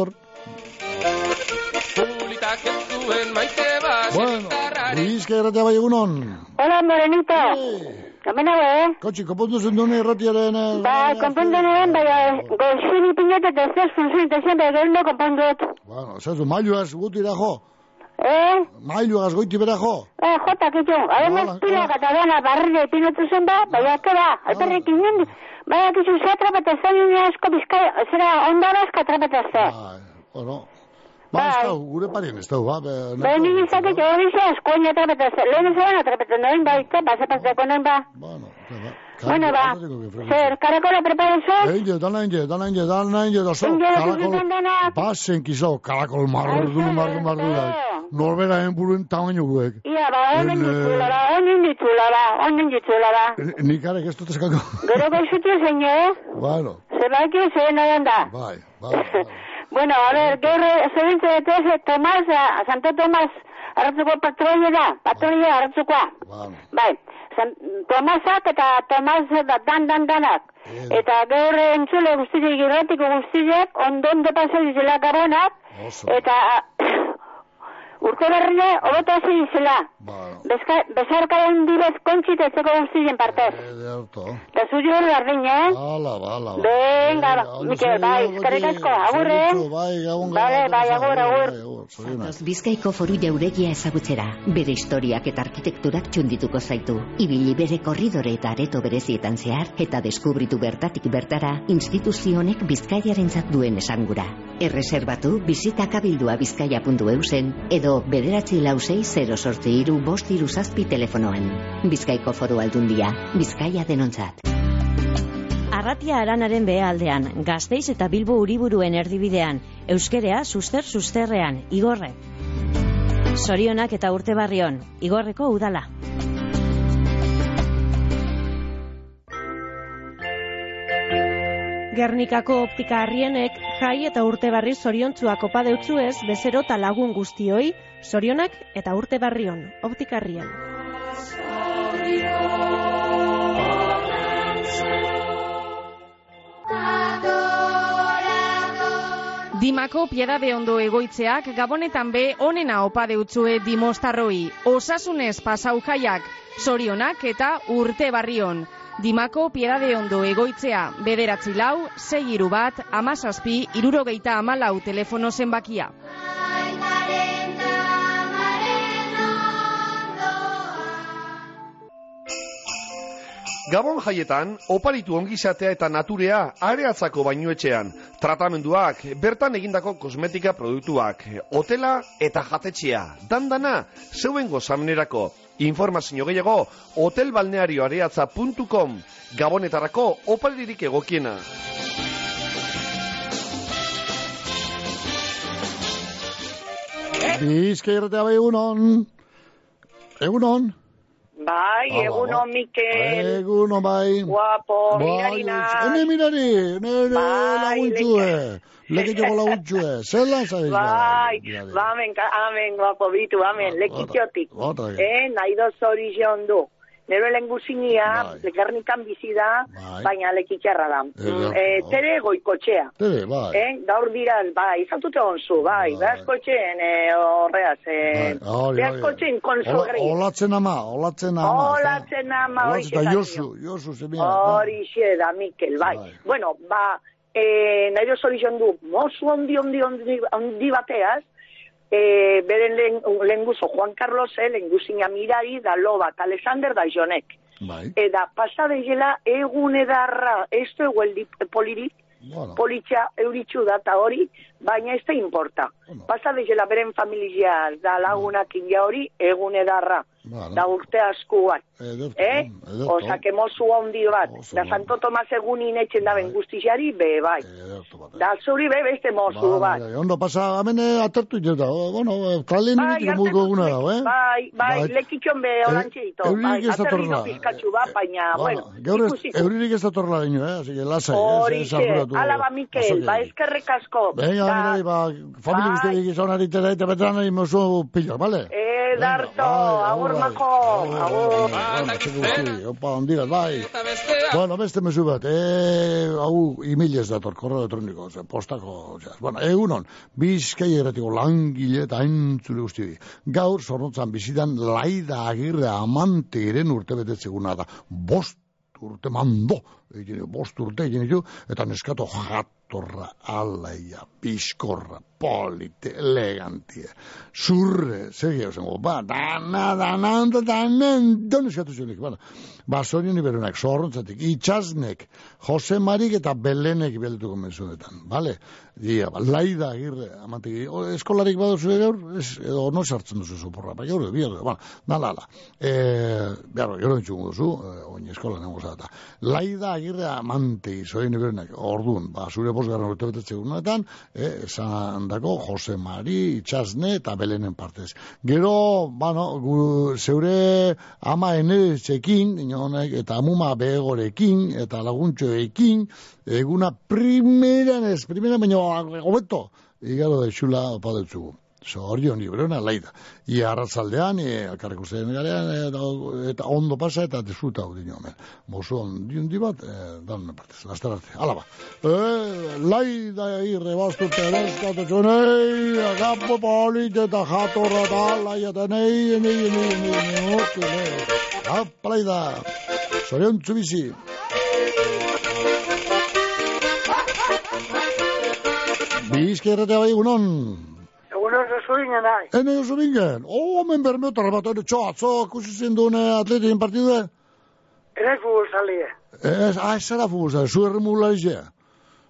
zuen maite bat. Bueno, Luizka erratea bai egunon. Hola, Morenito. Hemen hau, eh? Kotxi, kopondu zen dune erratiaren... eh, Ba, konpondu nuen, baina goizini pinete eta ez funzioen eta zen, baina gero konpondut. Bueno, zazu, mailuaz gutira jo. Eh? Mailuaz goiti bera jo. Eh, jota, kitxo. Además, pilak eta dana barrile pinutu zen ba, baina, kera, alperrik inen, baina, kitxo, ze atrapeta zen, nire asko bizkai, zera, ondara asko atrapeta zen. Bueno, ba, ez dau, gure parien ez dau, ba. be, Baina, nire izate, jo, bize, askoin atrapeta zen. Lehen zelan atrapeta noin, ba, ite, ba, zepazteko noin, ba. Bueno, ba, zer, karakola prepara zen? Einge, dana einge, dana einge, dana einge, da so, Einge, karakol, zuzen denak. basen kizo, karakol marru, marru, marru, da. Norbera enburuen tamaino guek. Ia, ba, onen En, eh, ditzula, ba, onen ditzula, ba, onen ditzula, ba. Nik arek ez dut eskako. Gero goizuti zein, eh? Bueno, Zebaki zein nahian da. bai, bai. Bueno, a ver, gero, zebintze betez, Tomas, a Santo Tomas, hartzuko patroia da, patroia hartzukoa. Bai, San, Tomasak eta Tomas da, dan, dan, danak. Eta gaur entzule guztiak, irratiko guztiak, ondon de pasa dizela garonak, eta urte berria, hobeto hasi dizela. Bezka, bezarkaren direz kontxitetzeko guztien partez. Ederto. Da zuri hori bardin, eh? Hala, bala, bala. Venga, Mikel, bai, eskerrik asko, agur, eh? Bai, gabon, Bale, bai, agur, agur. Zatoz Bizkaiko foru jauregia ezagutzera, bere historiak eta arkitekturak txundituko zaitu. Ibili bere korridore eta areto berezietan zehar, eta deskubritu bertatik bertara, instituzionek bizkaiarentzat duen esangura. Erreserbatu, bizita kabildua bizkaia.eusen, edo bederatzi lausei 0 sortzi iru bost iru telefonoan. Bizkaiko foru aldundia, bizkaia denontzat. Arratia aranaren beha aldean, gazteiz eta bilbo uriburuen erdibidean, euskerea suster susterrean, igorre. Sorionak eta urte barrion, igorreko udala. Gernikako optika harrienek jai eta urte barri zoriontzuak opa deutzu ez bezero eta lagun guztioi, sorionak eta urte barrion, optika harrien. Dimako pieda ondo egoitzeak gabonetan be onena opa deutzue dimostarroi. Osasunez pasau jaiak, sorionak eta urte barrion. Dimako pieda ondo egoitzea, bederatzi lau, sei iru bat, amazazpi, irurogeita amalau telefono zenbakia. Gabon jaietan, oparitu ongizatea eta naturea areatzako bainuetxean. Tratamenduak, bertan egindako kosmetika produktuak, hotela eta jatetxea. Dandana, zeuen gozamenerako. Informazio gehiago, hotelbalnearioareatza.com. Gabonetarako oparirik egokiena. Bizka irratea bai egunon. Egunon. Bai, Hala, eguno, bai. Mikel. Egunon bai. Guapo, Bai, mirarina. Hene mirari, nere Bai, laguntxue. Leketxoko laguntxue. Zelan zaiz? Bai, ba, amen, amen, guapo, bitu, amen, lekitxotik. Bota, Eh, nahi doz hori du. Nero lenguzinia, lekarnikan bizi da, baina lekitxarra da. Mm, eh, tere goikotxea. Tere, bai. Eh, gaur dira, bai, izatute onzu, bai, behazkotxeen eh, horreaz, eh, Hori, behazkotxeen konsogri. Olatzen ama, olatzen ama. Olatzen ama, hori da Josu, Josu zemia. Hori da, Mikel, bai. Bueno, ba, eh, nahi du, mozu ondi, ondi, ondi, ondi bateaz, eh, beren lehen, lehenguzo Juan Carlos, eh, lehenguzina mirari, da loba, eta Alexander da jonek. Bai. Eta pasa dezela egun edarra, ez du egueldi polirik, politxa euritxu da eta hori, baina ez da importa. Pasa dezela beren familia da lagunak india hori, egun edarra. Da urte askuan. Eh? Osa, que mozu handi bat. Da Santo Tomas egunin etxen da ben guztiari, be, bai. Da zuri be beste mozu bat. Bai, ondo pasa, hemen eh, atertu jo da. Bueno, tralen Bai, nik mugo eguna dago, eh? Bai, bai, Bai. lekitxon be olantxeito. euririk Bai, ez datorrela. aterrino pizkatxu bat, baina, bueno, Gaur ez, euririk ez datorrela dino, eh? Así que lasai, Hori ez, ez xe, arduratu. ala ba Mikel, ba eskerrek asko. Venga, Da, mirari, ba, familia Bai. guztiak izanari tera eta betan nahi mozu pilo, vale? Edarto, agur mako, agur. Bueno, txeko guzti, opa, ondirat, bai. Bueno, beste mezu bat, eh, hau imilez dator, korreo elektroniko, ze, postako, ozea, bueno, egunon, bizkai erratiko langile eta entzule guzti di. Gaur, zornotzan bizitan, laida agirre amante eren urte betetzeguna da. Bost urte mando, bost urte egin ditu, eta neskato jatorra, alaia, bizkorra, polite, elegantie, zurre, zer gehiago zengo, ba, dana, dana, dana, dana, eskatu zionik, bueno, ba, zorion iberunak, zorrontzatik, itxasnek, Jose Marik eta Belenek belduko mezunetan, bale? Dia, ba, laida agirre, amantegi, eskolarik baduzu gaur, ez, edo no sartzen duzu zuporra, ba, gaur, bihar, bueno, da, la, la, e, behar, gero entxungo duzu, e, oin eskola nengo zata, laida agirre amantegi, zorion iberunak, orduan, ba, zure bosgarren urte betetze gunetan, e, esan dako, Jose Mari, itxasne eta Belenen partez. Gero, bueno, gu, zeure ama eneretxekin, honek, eta amuma begorekin, eta laguntxoekin, eguna primeran ez, primeran baino hobeto, igaro da xula opa dutzugu. Zorion librona laida. Ia arratzaldean, e, alkarrik ustean garean, eta, eh, eta ondo pasa eta desuta hau dino hemen. Mozo ondi bat, eh, e, dan partez, lastar arte. Alaba. E, eh, laida irre bastu terezka tetxunei, agapo polit eta jatorra eta laieta nei, nei, nei, nei, nei, nei, Apa laida. Zorion txubizi. Bizkerretea bai, unon. Egunon zozu bingen, nahi. Hene zozu bingen. Oh, men bermeotar bat, ere txo, atzo, kusi zindune atletien partidue. Ere futbol salie. Ez, ah, ez zara futbol salie, zu erremula izia.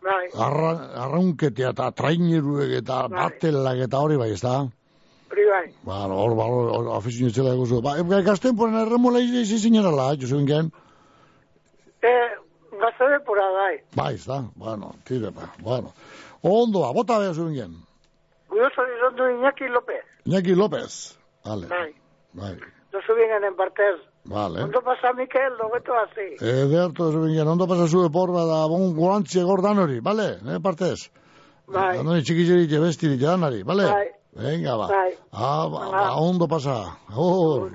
Bai. Arra, arraunketea eta traineruek eta batelak eta hori bai, ez da? Hori bai. Ba, hor, ba, hor, hor, afizio itzela eguzu. Ba, e, gazten poren erremula izia izi zinerala, jozu bingen. E, gazte depura, bai. Bai, ez da, bueno, tire, ba, bueno. Ondo, ba, bota behar zuen gen. Guioso dizondu Iñaki López. Iñaki López. Vale. Bai. Bai. Zozu bingen en partez. Vale. Ondo pasa Mikel, lobeto hazi. Ederto, zuen gen, ondo pasa zuen porba da, bon guantzi gordan hori, vale? Ne partez? Bai. Andoni txikizeri txebestiri txedanari, vale? Bai. Venga, ba. Bai. Ah, ba, ba, ondo pasa. Hor.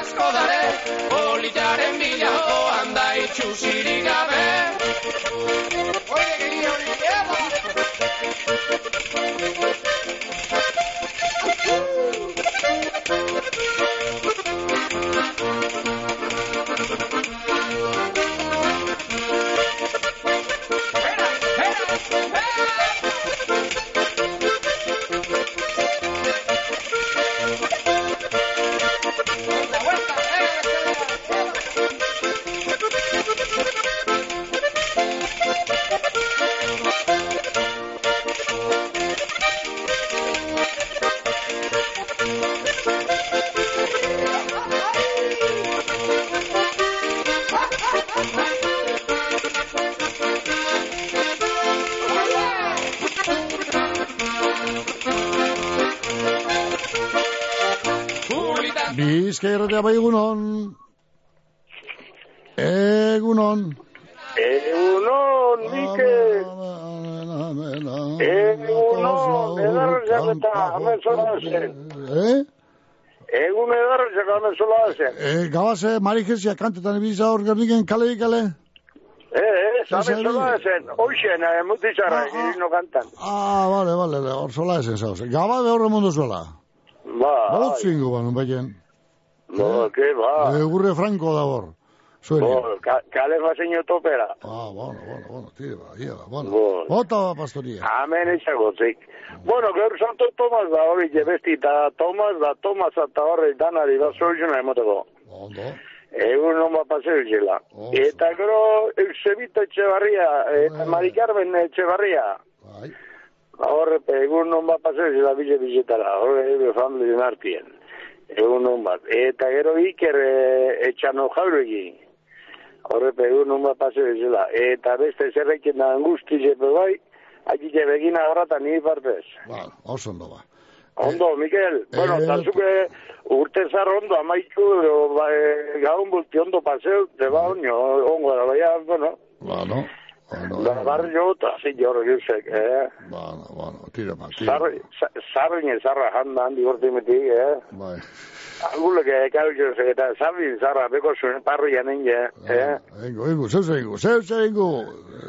Asko dare, politaren bila joan da itxusirik gabe. Oye, gini hori, eba! la vuelta, ¿eh? Bizkairratea bai egunon. Egunon. Egunon, Mikel. Egunon, edarrezak eta hemen zola zen. Eh? Egun edarrezak hemen zola zen. Eh, gabaze, marikesia kantetan ibiza hor gerniken kale kale. Eh, eh, hemen zola zen. Hoxen, eh, mutizarra, irino kantan. Ah, vale, vale, hor sola esen zauz. Gaba behorre mundu sola. Ba, Bot zingu ban, baien. Ba, ke ba. Egurre franko da hor. Zueri. Bo, ka- kale faseño topera. Ah, bueno, bueno, bueno, tira, ba, ia, bueno. Bo. Bota ba, pastoria. Hemen izagotzik. Bueno, gaur Santo Tomas da hori jebesti eta Tomas da Tomas eta horre danari da zoizuna emoteko. Ondo. Egun non bat paseu zela. Eta gero Eusebito Etxebarria, eta Mari Carmen Etxebarria. Bai. Horre, egun non bat paseu zela bile biletara, horre, ebe familien artien. Egun non bat. Eta gero Iker e, Etxano jauregi. Horre, egun non bat paseu zela. Eta beste zerrekin da angusti zepe bai, Aki begina horata ni partez. Ba, oso ondo ba. Ondo, Mikel, bueno, eh, eta zuke urte zar ondo amaitu, ba, e, gaun bulti ondo paseu, te ba onio, ongo baina, bueno, Ba, no. Ondo, da, barri jota, zinor, gizek, eh? Bueno, bueno, tira ma, tira. Sarri, sarri nien sarra janda handi gorti meti, eh? Bai. Agulek ekar jo segeta, sarri nien sarra, beko zuen parri janen, eh? Ego, ego, zeu zeigo, zeu zeigo,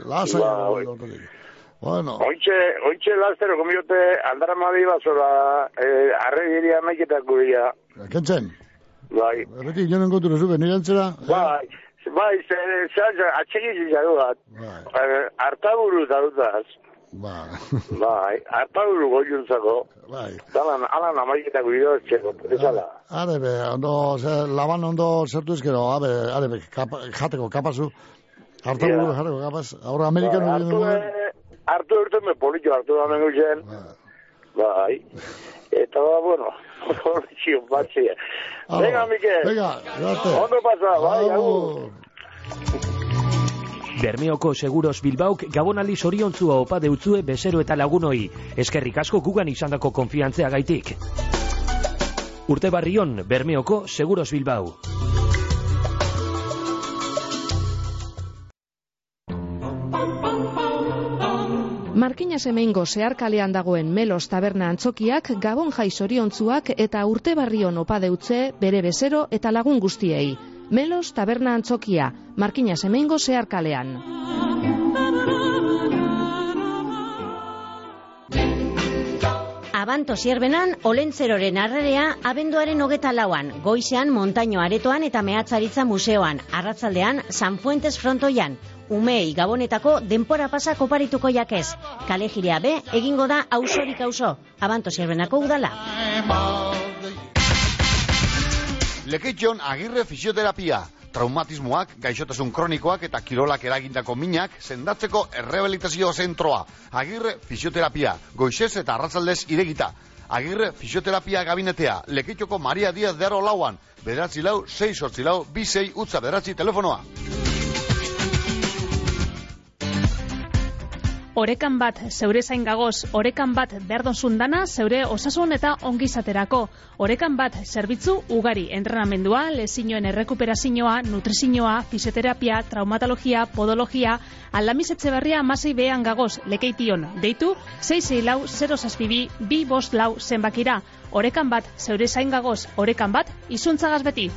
lasa ba, jo, Bueno. Oitxe, oitxe lastero, gomiote, aldara madi basola, eh, arre diria maiketak guria. Kentzen? Bai. Erreti, jonen gotu nire antzera? Bai. Eh? Bai, atxegiz izan bat. Eh, Artaburu darutaz. Ba. Bai, artaburu goiuntzako. Bai. Dalan, alan amaiketako idortzeko, ezala. Are be, ondo, ze, laban ondo zertu ezkero, abe, are be, kapa, jateko kapazu. Hartu Ja. yeah. jateko kapaz. Ahora Amerikan Bai, bai, hartu, eh, hartu urte me polito hartu da mengu zen. Eta ba, bueno, horretxio batzia. Venga, Mikel. Venga, garte. Ondo pasa, bai, agur. Bermeoko Seguros Bilbauk gabonali zoriontzua opa deutzue bezero eta lagunoi. Eskerrik asko gugan izandako konfiantzea gaitik. Urte barrion, Bermeoko Seguros Bilbao. Markina semeingo zeharkalean dagoen Melos taberna antzokiak gabon jai zoriontzuak eta urte opa deutze bere bezero eta lagun guztiei. Melos taberna antzokia, Markina semeingo zeharkalean. Abanto zierbenan, olentzeroren arrerea abenduaren hogeta lauan, goizean montaino aretoan eta mehatzaritza museoan, arratzaldean San Fuentes frontoian, umei gabonetako denpora pasa koparituko jakez. Kale jirea be, egingo da ausorik auso, abanto zierbenako udala. Lekeitxon agirre fisioterapia. Traumatismoak, gaixotasun kronikoak eta kirolak eragindako minak sendatzeko errehabilitazio zentroa. Agirre fisioterapia, goizez eta arratzaldez iregita. Agirre fisioterapia gabinetea, Lekeitxoko Maria Diaz de Aro lauan, bederatzi lau, 6 sortzi lau, bi sei, utza bederatzi telefonoa. Orekan bat zeure zain gagoz, orekan bat berdon zundana zeure osasun eta ongizaterako. Orekan bat zerbitzu ugari entrenamendua, lezinoen errekuperazioa, nutrizioa, fisioterapia, traumatologia, podologia, aldamiz etxeberria amasei behan gagoz, lekeition. Deitu, 6 lau 0 saspibi, bi bost lau zenbakira. Orekan bat zeure zain gagoz, orekan bat izuntzagaz beti.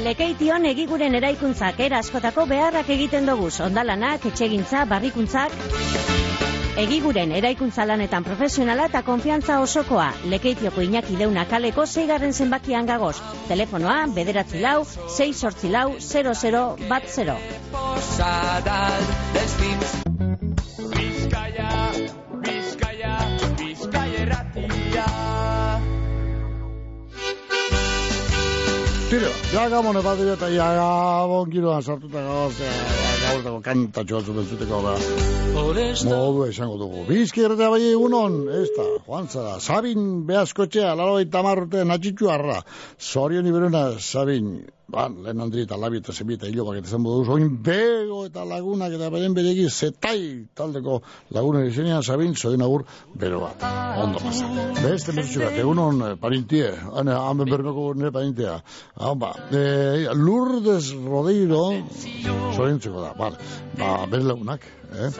Lekeition egiguren eraikuntzak era askotako beharrak egiten dugu, ondalanak, etxegintza, barrikuntzak. Egiguren eraikuntza lanetan profesionala eta konfiantza osokoa. Lekeitioko Iñaki Deuna kaleko zeigarren zenbakian gagoz. Telefonoa, bederatzi lau, 6 sortzi lau, 00 bat 0. Bizkaia, Bizkaia, Bizkaia. Tiro, ja gamone bat dira eta ja gabon giroan sartuta gauz, gaurtako kantatxo batzu bentzuteko da. Modu esango dugu. Bizki erretea bai egunon, ez da, joan zara, Sabin behazkotxea, laro eta marrute, natxitxu arra. Zorion iberuna, Sabin, ban, lehen handri eta labi eta zebi eta hilo bakete zen boduz, oin bego eta lagunak eta beren beregi zetai taldeko lagunen izenean, Sabin, zoin agur, bero bat, ondo pasa. Beste mertxu bat, egunon, eh, parintie, hane, hamen bermeko nire parintea. Hau ba, eh, Lourdes Rodeiro, zorintzeko da, bale, ba, bere lagunak, eh?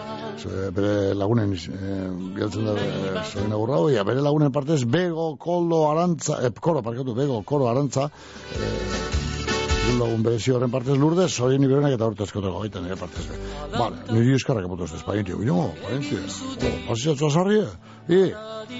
Zue, bere lagunen eh, geltzen da eh, zorin agurra hoi, bere lagunen partez, bego, kolo, arantza, eh, koro, parkatu, bego, koro, arantza, eh, lagun berezi horren partez lurde, zorin iberenak eta urte eskoteko gaiten nire partez be. Vale, niri eskarrak apotu ez painti, bino, painti, oh, pasizatzu azarri, i,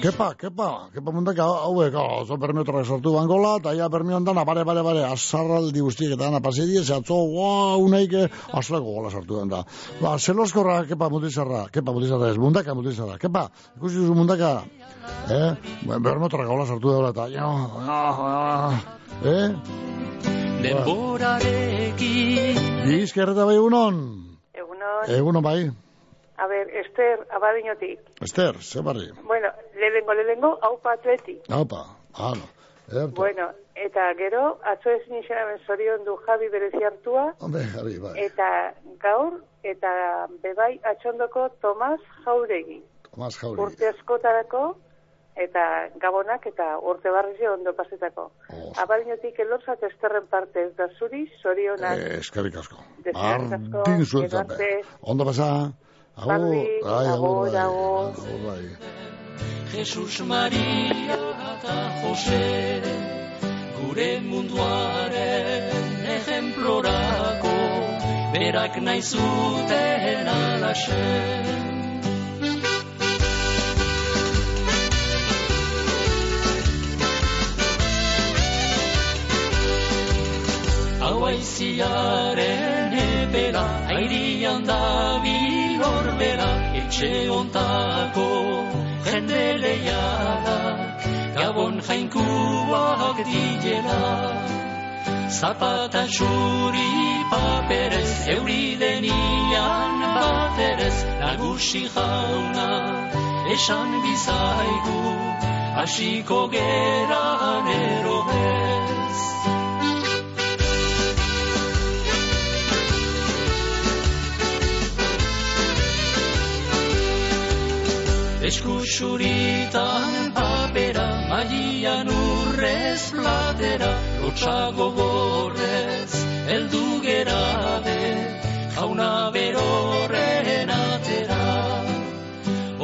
kepa, kepa, kepa mundak hauek, oh, zo permiotorrak sortu bangola, eta ja permion dana, bare, bare, bare, azarraldi guztiek eta dana pasidie, zehatzo, wow, uneike, azleko gola sortu den da. Ba, zeloskorra, kepa mutizarra, kepa mutizarra ez, mundaka mutizarra, kepa, ikusi duzu mundaka, eh, bermotorrak gola sortu dela, eta, jo, jo, jo, eh, Denborarekin Bizkerreta bai egunon? Egunon. Egunon bai. A ver, Esther, abadiñotik. Ester, ze barri? Bueno, lehengo, lehengo, hau patueti. Haupa, hala. Ederto. Bueno, eta gero, atzo ezin izan zorion du Javi berezi hartua. Hombre, Javi, bai. Eta gaur, eta bebai atxondoko Tomas Jauregi. Tomas Jauregi. Urte askotarako, eta gabonak eta urte barrizio ondo pasetako. Oh. Abadiñotik elorzat esterren partez da zuri, zorionak. Eh, eskerrik asko. Zuelta. Edarte. Ondo pasa. Agur, ai, agur, bai. agur. Agur, bai. Jesus Maria eta Jose gure munduaren ejemplorako berak nahi zuten alaxe. Aiziaren ebera, airian da bilorbera, etxe ontako jende lehiadak, gabon jainkuak diela. Zapata txuri paperez, euri denian baterez, nagusi jauna, esan bizaigu, hasiko geran erobez. Eskuxuritan papera, maian urrez platera, lotxago gorrez, eldu gerabe, jauna beroren atera.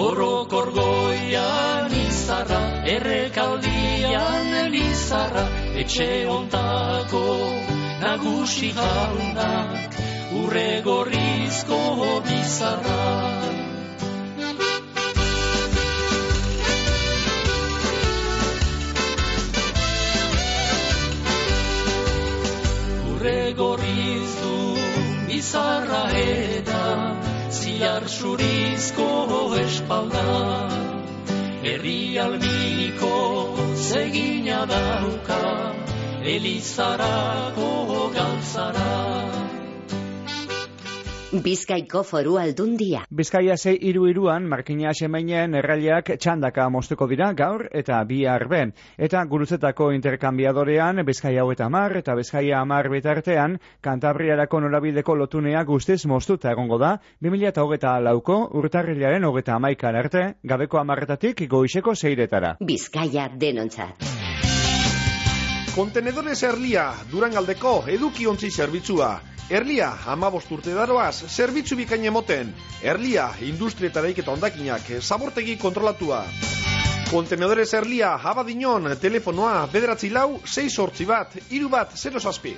Horrokor goian izarra, errekaldian izarra, etxe ontako nagusi jaunak, urre gorrizko bizarra. Bizarra eta ziar surizko espalda. Herri albiko zegina dauka elizarako galtzara Bizkaiko foru aldundia. Bizkaia zei iru iruan, markina semeinen erraileak txandaka moztuko dira gaur eta bi arben. Eta guruzetako interkambiadorean, Bizkaia hau eta mar, eta Bizkaia amar bitartean, kantabriarako norabideko lotunea guztiz moztuta egongo da, 2008 lauko, urtarrilaren hogeta amaikan arte, gabeko amarretatik goizeko zeiretara. Bizkaia denontzat. Kontenedores Erlia, Durangaldeko edukiontzi zerbitzua. Erlia, amabost urte daroaz, zerbitzu bikain emoten. Erlia, industrietareik eta ondakinak, zabortegi kontrolatua. Kontenedores Erlia, abadinon, telefonoa, bederatzi lau, 6 sortzi bat, iru bat, 0 zazpi.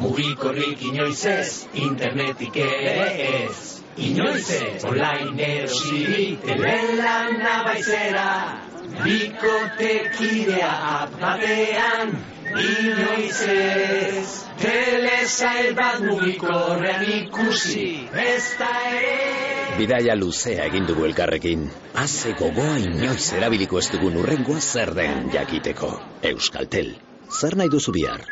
mugikorrik inoiz ez, internetik ere ez. Inoiz ez, online erosi, telelan nabaizera, bikotekidea apatean, inoiz ez. Telesail bat mugikorrean ikusi, ez da ere. Bidaia luzea egin dugu elkarrekin. Haze gogoa inoiz erabiliko ez dugun urrengoa zer den jakiteko. Euskaltel, zer nahi duzu bihar?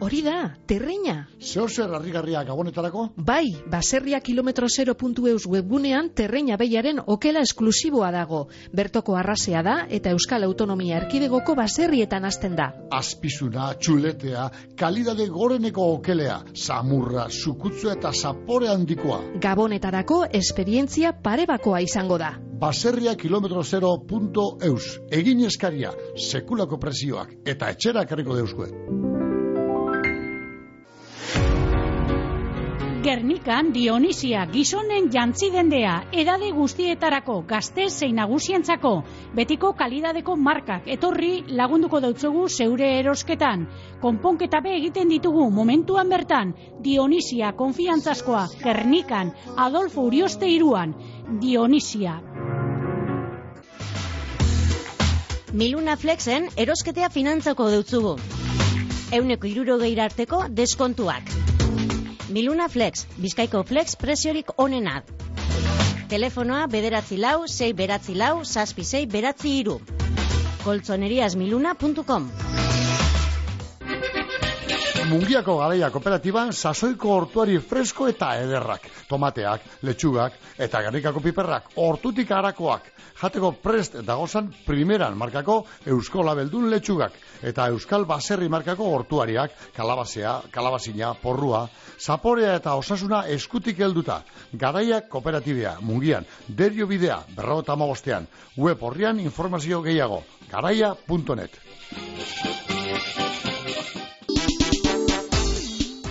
Hori da, terreina. Zehor zer harrigarria gabonetarako? Bai, baserria kilometro 0.eus webgunean terreina behiaren okela esklusiboa dago. Bertoko arrasea da eta Euskal Autonomia Erkidegoko baserrietan hasten da. Azpizuna, txuletea, kalidade goreneko okelea, samurra, sukutzu eta zapore handikoa. Gabonetarako esperientzia parebakoa izango da. Baserria kilometro 0.eus. Egin eskaria, sekulako presioak eta etxera karriko deuzkue. Gernikan Dionisia gizonen jantzi dendea, edade guztietarako, gazte zein nagusientzako, betiko kalidadeko markak, etorri lagunduko dautzugu zeure erosketan. Konponketa be egiten ditugu momentuan bertan, Dionisia konfiantzazkoa, Gernikan, Adolfo Urioste iruan, Dionisia. Miluna Flexen erosketea finantzako deutzugu. Euneko irurogeira arteko deskontuak. Miluna Flex, Bizkaiko Flex presiorik onena. Telefonoa bederatzi lau, sei beratzi lau, saspi sei beratzi iru. koltzoneriasmiluna.com Mungiako galeia kooperatiban sasoiko hortuari fresko eta ederrak. Tomateak, letxugak eta garrikako piperrak hortutik harakoak. Jateko prest dagozan primeran markako Eusko Labeldun letxugak. Eta Euskal Baserri markako hortuariak, kalabazea, kalabazina, porrua, zaporea eta osasuna eskutik helduta. Garaia kooperatibea, mungian, derio bidea, berrota amabostean. Web horrian informazio gehiago. Garaia.net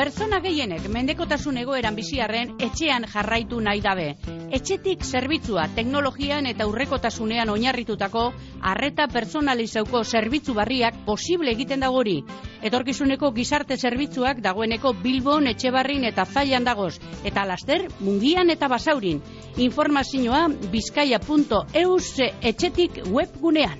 Pertsona gehienek mendekotasun egoeran biziarren etxean jarraitu nahi dabe. Etxetik zerbitzua teknologian eta urrekotasunean oinarritutako arreta personalizauko zerbitzu barriak posible egiten dagori. Etorkizuneko gizarte zerbitzuak dagoeneko Bilbon, Etxebarrin eta Zailan dagoz. Eta laster, mungian eta basaurin. Informazioa bizkaia.eus etxetik webgunean.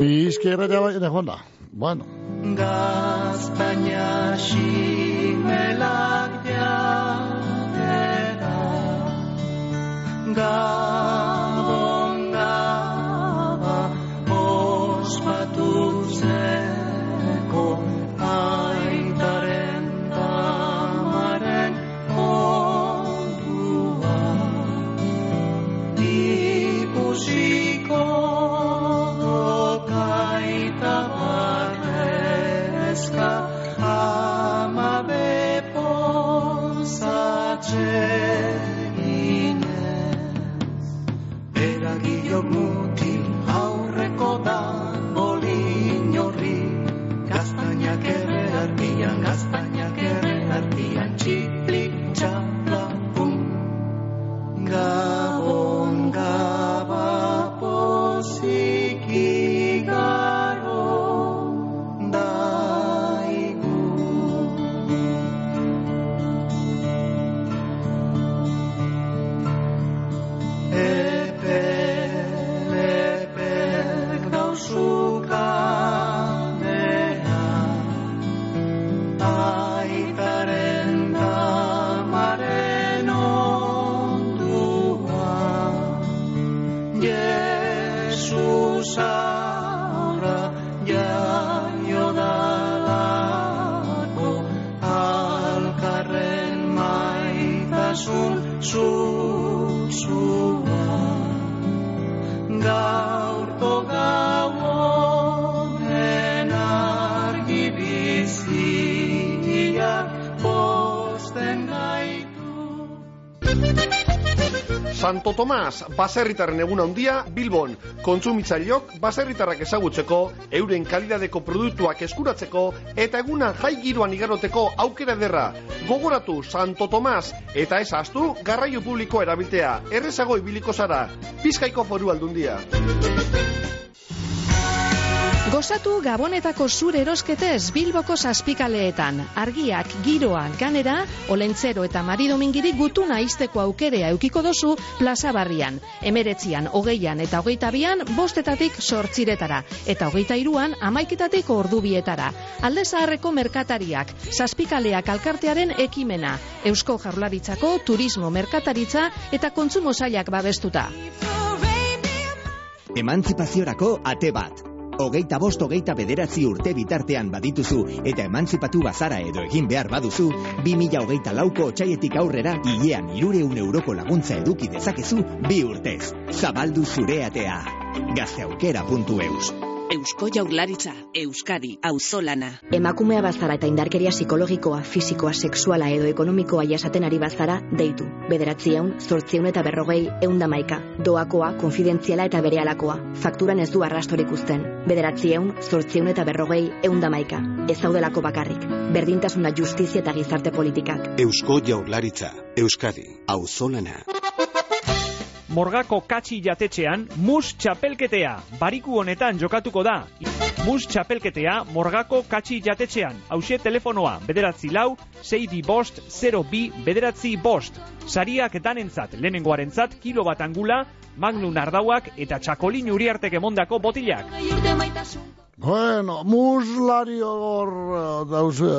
Bizkerra bai, de Honda. Bueno. gaztaina ximelak jatera Gabon gaba ospatzeko aitaren tamaren kontua ikusiko Santo Tomas, baserritarren egun handia Bilbon. Kontsumitzaileok baserritarrak ezagutzeko, euren kalidadeko produktuak eskuratzeko eta egunan jai giroan igaroteko aukera derra. Gogoratu Santo Tomas eta ez astu garraio publiko erabiltea. Errezago ibiliko zara. Bizkaiko foru aldundia. Gozatu Gabonetako zur erosketez Bilboko zazpikaleetan. Argiak, giroa, ganera, olentzero eta maridomingiri gutuna izteko aukerea eukiko dozu plaza barrian. Emeretzian, hogeian eta hogeita bian, bostetatik sortziretara. Eta hogeita iruan, amaiketatik ordubietara. Alde zaharreko merkatariak, zazpikaleak alkartearen ekimena. Eusko Jaurlaritzako turismo merkataritza eta kontsumo zailak babestuta. Emantzipaziorako ate bat. Hogeita bost hogeita bederatzi urte bitartean badituzu eta emantzipatu bazara edo egin behar baduzu, 2000 hogeita lauko otxaietik aurrera hilean irureun euroko laguntza eduki dezakezu bi urtez. Zabaldu zure atea. Gazteaukera.eus Eusko Jaurlaritza, Euskadi, Auzolana. Emakumea bazara eta indarkeria psikologikoa, fisikoa, sexuala edo ekonomikoa jasaten ari bazara, deitu. Bederatziehun, zortziehun eta berrogei, eunda maika. Doakoa, konfidentziala eta berealakoa. Fakturan ez du arrastorik uzten. Bederatziehun, zortziehun eta berrogei, eunda maika. Ez zaudelako bakarrik. Berdintasuna justizia eta gizarte politikak. Eusko Jaurlaritza, Euskadi, Auzolana. Morgako katxi jatetxean mus txapelketea. Bariku honetan jokatuko da. Mus txapelketea Morgako katxi jatetxean. Hauxe telefonoa, bederatzi lau, zeidi bost, 0 bi, bederatzi bost. Sariak danentzat, lehenengoarentzat, kilo bat angula, magnum ardauak eta txakolin uriartek emondako botilak. Bueno, muslario hor dauzu,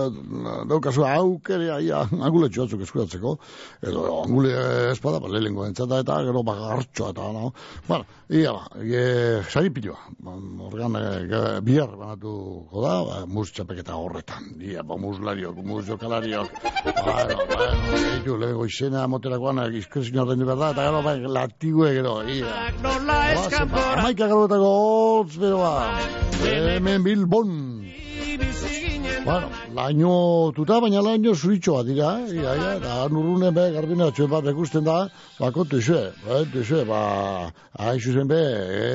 daukazu aukerea ia anguletxo batzuk eskuratzeko, edo angule espada, ba, lehenko entzata eta gero bagartxoa eta, no? Bueno, ia ba, e, sari pilua, organ e, bihar banatuko da, ba, mus txapeketa horretan, ia, ba, muslariok, mus jokalariok, bueno, bueno, eitu, lehenko izena moterakoan, izkrezio ordein behar da, eta gero, ba, latigue gero, ia. Amaika garotako holtz, bero, ba, hemen Bilbon. Bueno, laino tuta, baina laino zuritxoa dira, ia, ia, da nurrune be, gardina bat bekusten da, bako tuxue, ba, tuxue, ba, hain zuzen be,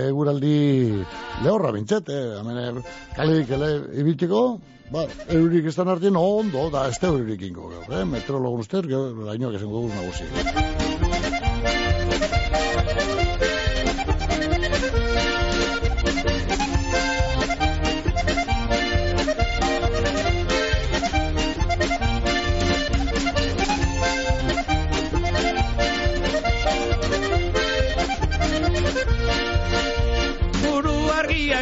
eguraldi lehorra bintzet, eh, hemen, kalik, ele, ibitiko, ba, eurik estan artien ondo, da, ez da eurik ingo, eh, meteorologun uster, lainoak esan dugu nagusi.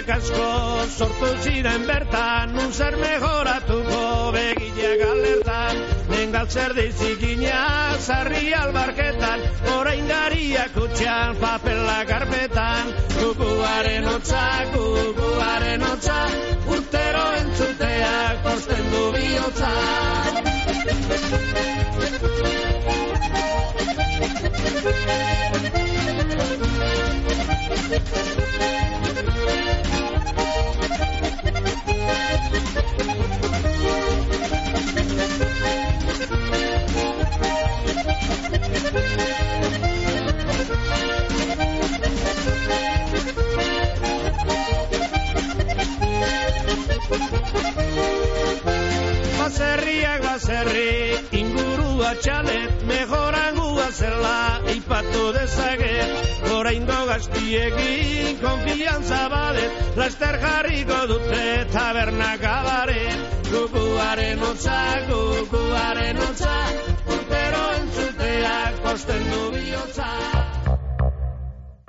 Begiak asko sortu ziren bertan Nun zer mejoratuko begiak alertan. Nengal zer dizikina sarri albarketan Orain gariak utxan papela karpetan Kukuaren hotza, kukuaren hotza Urtero entzuteak posten du bihotza Baserriak baserri, ingurua txalet, mejorangua zela, ipatu dezaget, oraingo gaztiekin, konfianza badet, laster jarriko dute taberna kabaret, kukuaren hotza, kukuaren hotza, urtero posten du bihotza.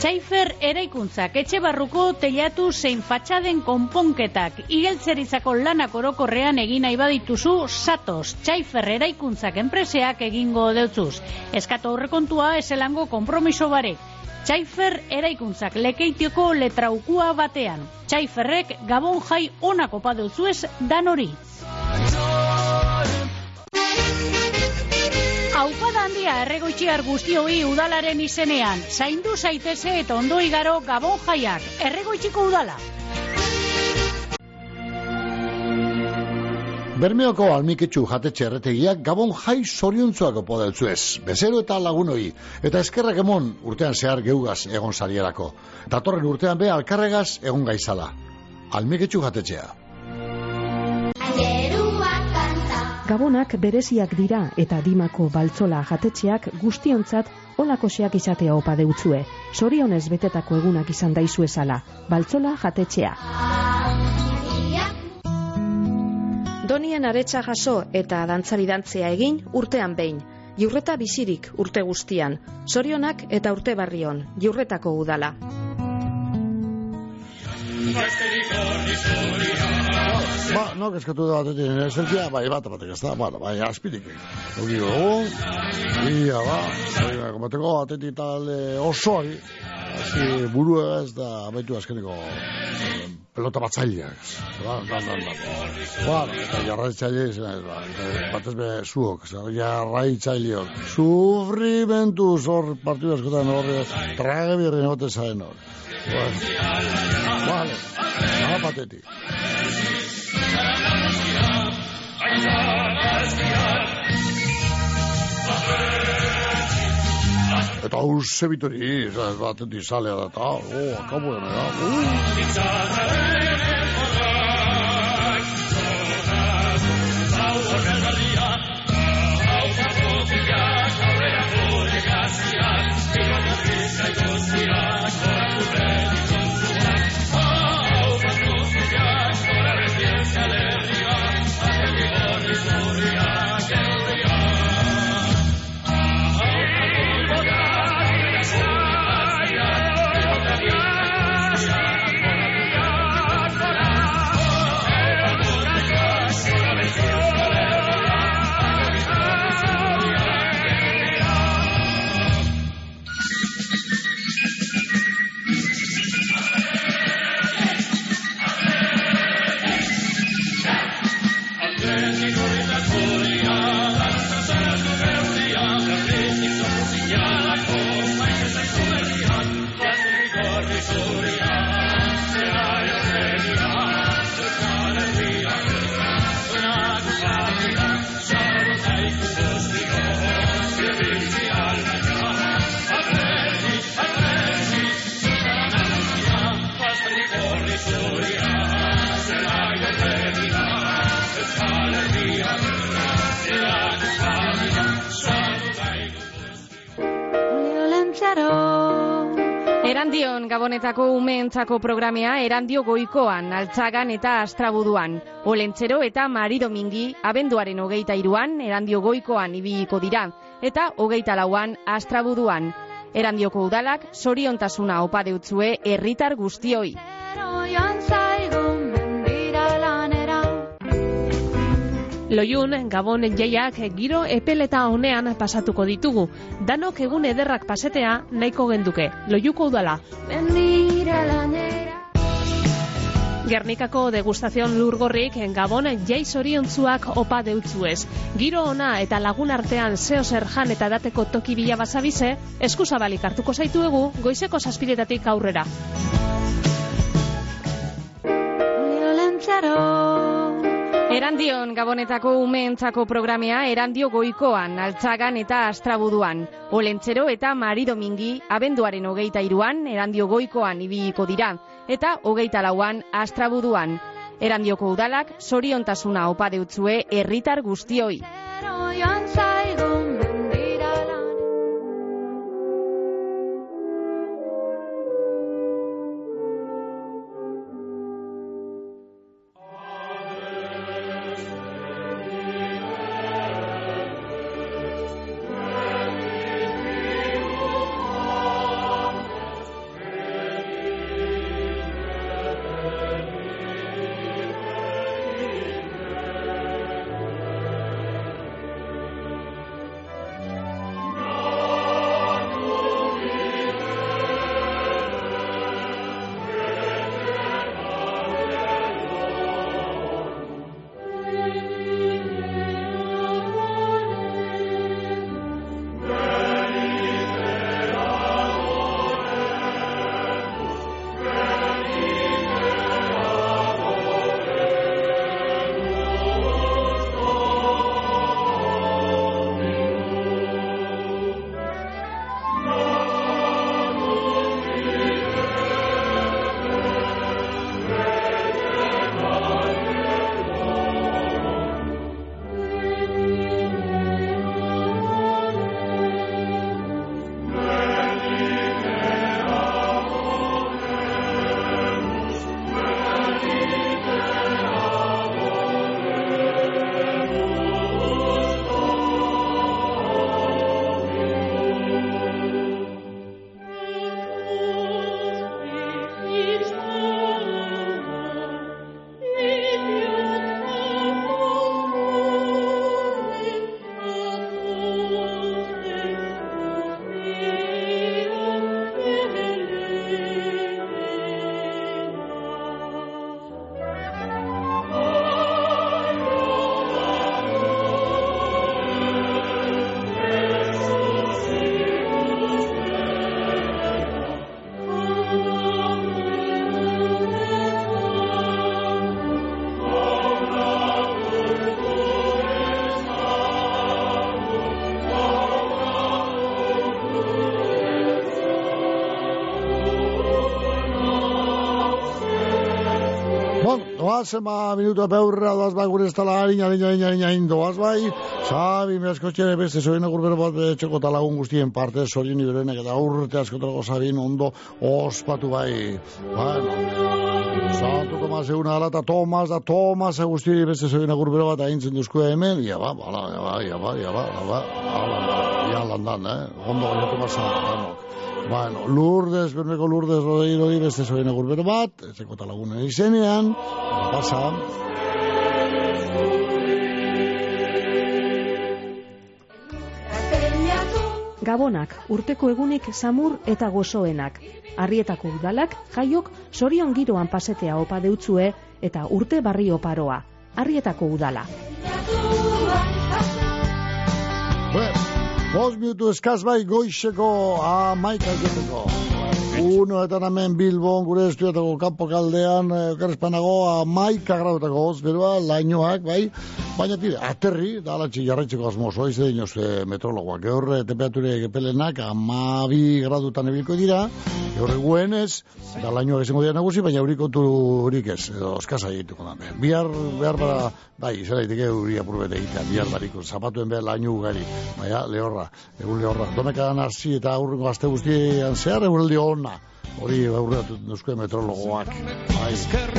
Txaifer eraikuntzak etxe barruko teilatu zein fatxaden konponketak igeltzerizako lanak orokorrean egin nahi badituzu satos Txaifer eraikuntzak enpreseak egingo deutzuz. Eskatu aurrekontua eselango kompromiso bare. Txaifer eraikuntzak lekeitioko letraukua batean. Txaiferrek gabon jai onako padeuzuez dan hori. Aupada handia erregoitxiar guztioi udalaren izenean. Zaindu zaiteze eta ondo igaro gabon jaiak. Erregoitxiko udala. Bermeoko almiketxu jatetxe erretegiak gabon jai zoriontzuako podeltzu ez. Bezero eta lagunoi. Eta eskerrak emon urtean zehar geugaz egon sarierako. Datorren urtean be alkarregaz egon gaizala. Almiketxu jatetxea. Gabonak bereziak dira eta dimako baltzola jatetxeak guztiontzat olakoseak izatea opa deutzue. Sorionez betetako egunak izan daizu ezala. Baltzola jatetxea. Donien aretsa jaso eta dantzari dantzea egin urtean behin. Jurreta bizirik urte guztian. Sorionak eta urte barrion. Jurretako udala. Ba, no, eskatu da batetik nire eserkia, bai, bat batek ez da, bueno, bai, azpirik. Ogi dugu, ia, ba, bai, komateko batetik tal eh, osoari, hasi buru ez da, baitu azkeneko pelota batzaileak. Ba, ba, ba, ba. Ba, eta jarraitzaile ba, batez be zuok, jarraitzaileok. Sufrimentu zor partidu askotan horre, trage birren egote zaen hor. Vale. Vale. Vale. Eta hau zebitori, ez bat dizalea da, eta, oh, akabu da, da, uh. Yeah. Gabonetako umeentzako programea erandio goikoan, altzagan eta astrabuduan. Olentzero eta Mari Domingi abenduaren hogeita iruan erandio goikoan ibiliko dira. Eta hogeita lauan astrabuduan. Erandioko udalak soriontasuna opa deutzue herritar guztioi. Loiun, Gabon jaiak giro epeleta honean pasatuko ditugu. Danok egun ederrak pasetea nahiko genduke. Loiuko udala. Gernikako degustazion lurgorrik Gabon jai zoriontzuak opa deutzuez. Giro ona eta lagun artean zeo zer jan eta dateko toki bila basabize, eskuzabalik hartuko zaituegu goizeko saspiretatik aurrera. Erandion Gabonetako umeentzako programea erandio goikoan, altzagan eta astrabuduan. Olentzero eta Mari Domingi abenduaren hogeita iruan erandio goikoan ibiliko dira. Eta hogeita lauan astrabuduan. Erandioko udalak soriontasuna opa deutzue herritar guztioi. Doaz, ema minutu apeurra, doaz bai gure ez tala harina, harina, harina, harina, harina, doaz bai, sabi, mi asko txere beste, zorin agurbero bat, txeko talagun guztien parte, zorin iberenek, eta urte askotarako sabin, ondo, ospatu bai, bueno, Santo Tomas egun ala, eta Tomas, da Tomas, guztien beste, zorin agurbero bat, aintzen duzko hemen, ia ba, bala, ia ba, ia ba, ia ba, ia ba, ia landan, eh, ondo, ia Tomasa, bueno, Bueno, Lourdes, Berneko Lourdes, rodei, rodei, beste zoen agurbero bat, ezeko talagunen izenean, pasa. Gabonak, urteko egunik samur eta gozoenak. Arrietako udalak, jaiok, sorion giroan pasetea opa deutzue eta urte barri oparoa. Arrietako udala. Bos minutu eskaz bai goixeko amaika joteko. Uno eta namen Bilbon gure estuetako kampo kaldean, okarrezpanago amaika grautako hoz, berua, lainoak, bai, Baina tire, aterri, da alatxe jarraitzeko asmoz, oiz da inoz e, metrologoak. Gaur e, temperature gepelenak amabi gradutan ebilko dira, gaur eguen ez, da lainoak esango dira nagusi, baina euriko turik ez, edo oskasa egituko da. Bihar, behar bada, bai, zera daiteke euri apurbete egitea, bihar bariko, zapatuen behar lainu gari, baina lehorra, egun lehorra. Domekadan hasi eta aurrengo aste guztien zehar, egun ona hori aurreatu duzko metrologoak. Bai,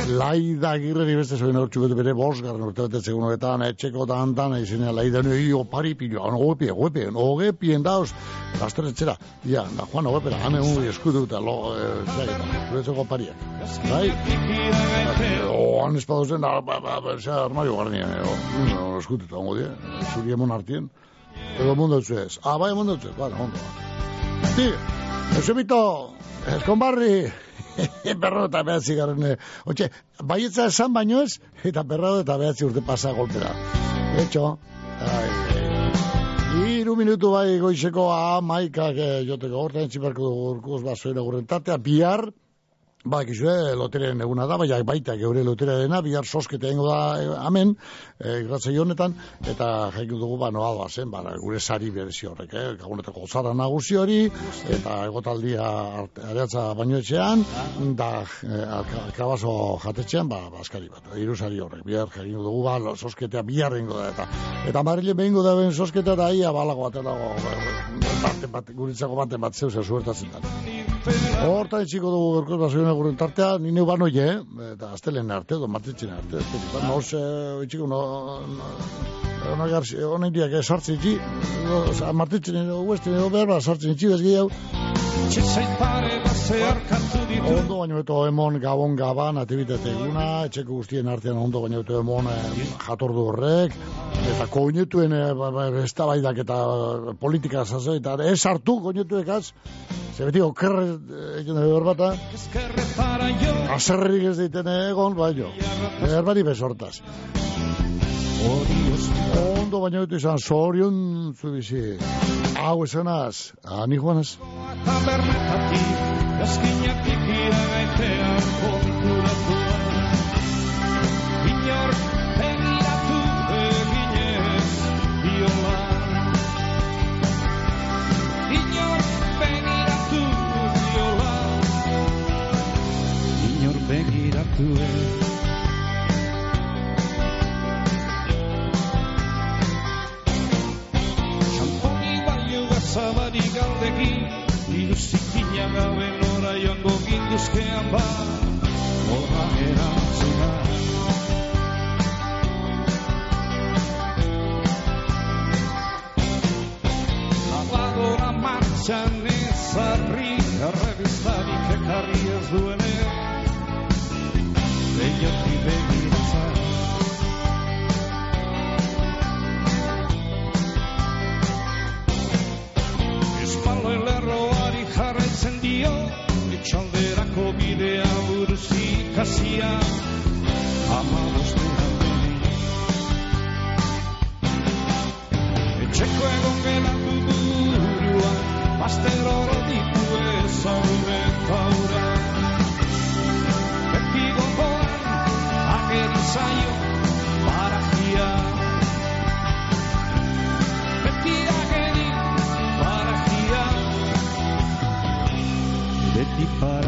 laida girreri beste zoen hor txubetu bere bosgarren urte bete segun horretan, etxeko dantan, izena laida nio, i opari pilo, ano gope, gope, oge pien dauz, lasteretzera, ia, da, Juan, oge hane un eskudu eta lo, zera, zuretzeko opariak. Bai, o, han espadozen, ba, ba, ba, zera, armario garnien, o, eskudu eta ongo die, zuri emon hartien, edo mundu ez, ah, bai, mundu ez, bai, ondo. Ti, Eusebito, Eskonbarri, berro eta behatzi garen. Otxe, baietza esan baino ez, eta berro eta behatzi urte pasa golpera. Etxo, Iru minutu bai goizeko a maikak eh, joteko horretan txiparko urkuz basoera gurren tatea, bihar, Ba, ekizu, eh, lotereen eguna da, baina baita geure loterea dena, bihar soskete ingo da eh, amen, eh, honetan, eta jaikin dugu, ba, noa doa zen, ba, gure sari berezi horrek, eh, gabonetako zara nagusi hori, eta egotaldia areatza baino etxean, da, eh, alkabazo jatetxean, ba, baskari bat, iru sari horrek, bihar jaikin dugu, ba, sosketea bihar ingo da, eta, eta marile behingo da ben sosketea, da, ia, balago bat, dago, bat, bat, guritzako baten bat zeu, zuertatzen da. Horta etxiko dugu gerkoz eguren tartea, nire bano je, eta aztelen arte, edo martitzen arte. Eta nos, etxiko, no, ona garzi, ona indiak sartzen itxi, martitzen edo huestin edo behar, sartzen itxi bezgi hau. Ondo baino eto emon gabon gaban atibitate eguna, etxeko guztien artean ondo baino eto emon eh, jatordu horrek, eta koinetuen eh, ba, ba, estabaidak eta politika zazai, eta ez hartu koinetuekaz, ze beti okerre egin dugu berbata, azerrik ez deiten egon, baino, berbari besortaz. Ondo baina dut izan, zorion zu bizi. Hau esanaz, ani joanaz. Tabernetatik, eskinak ikira gaitea konturatu. Zabari galdegi Iruzikina gabe nora joango ginduzkean ba. Horra erantzuna. Lavadora martxan ezarri Errebistarik ekarri ez duene Lehioti etxalderako bidea buruz ikasia ama bostean etxeko egon geratu burua Baster oro ditu ezaure taura Beti gogoan ageri zaio barajia keep by.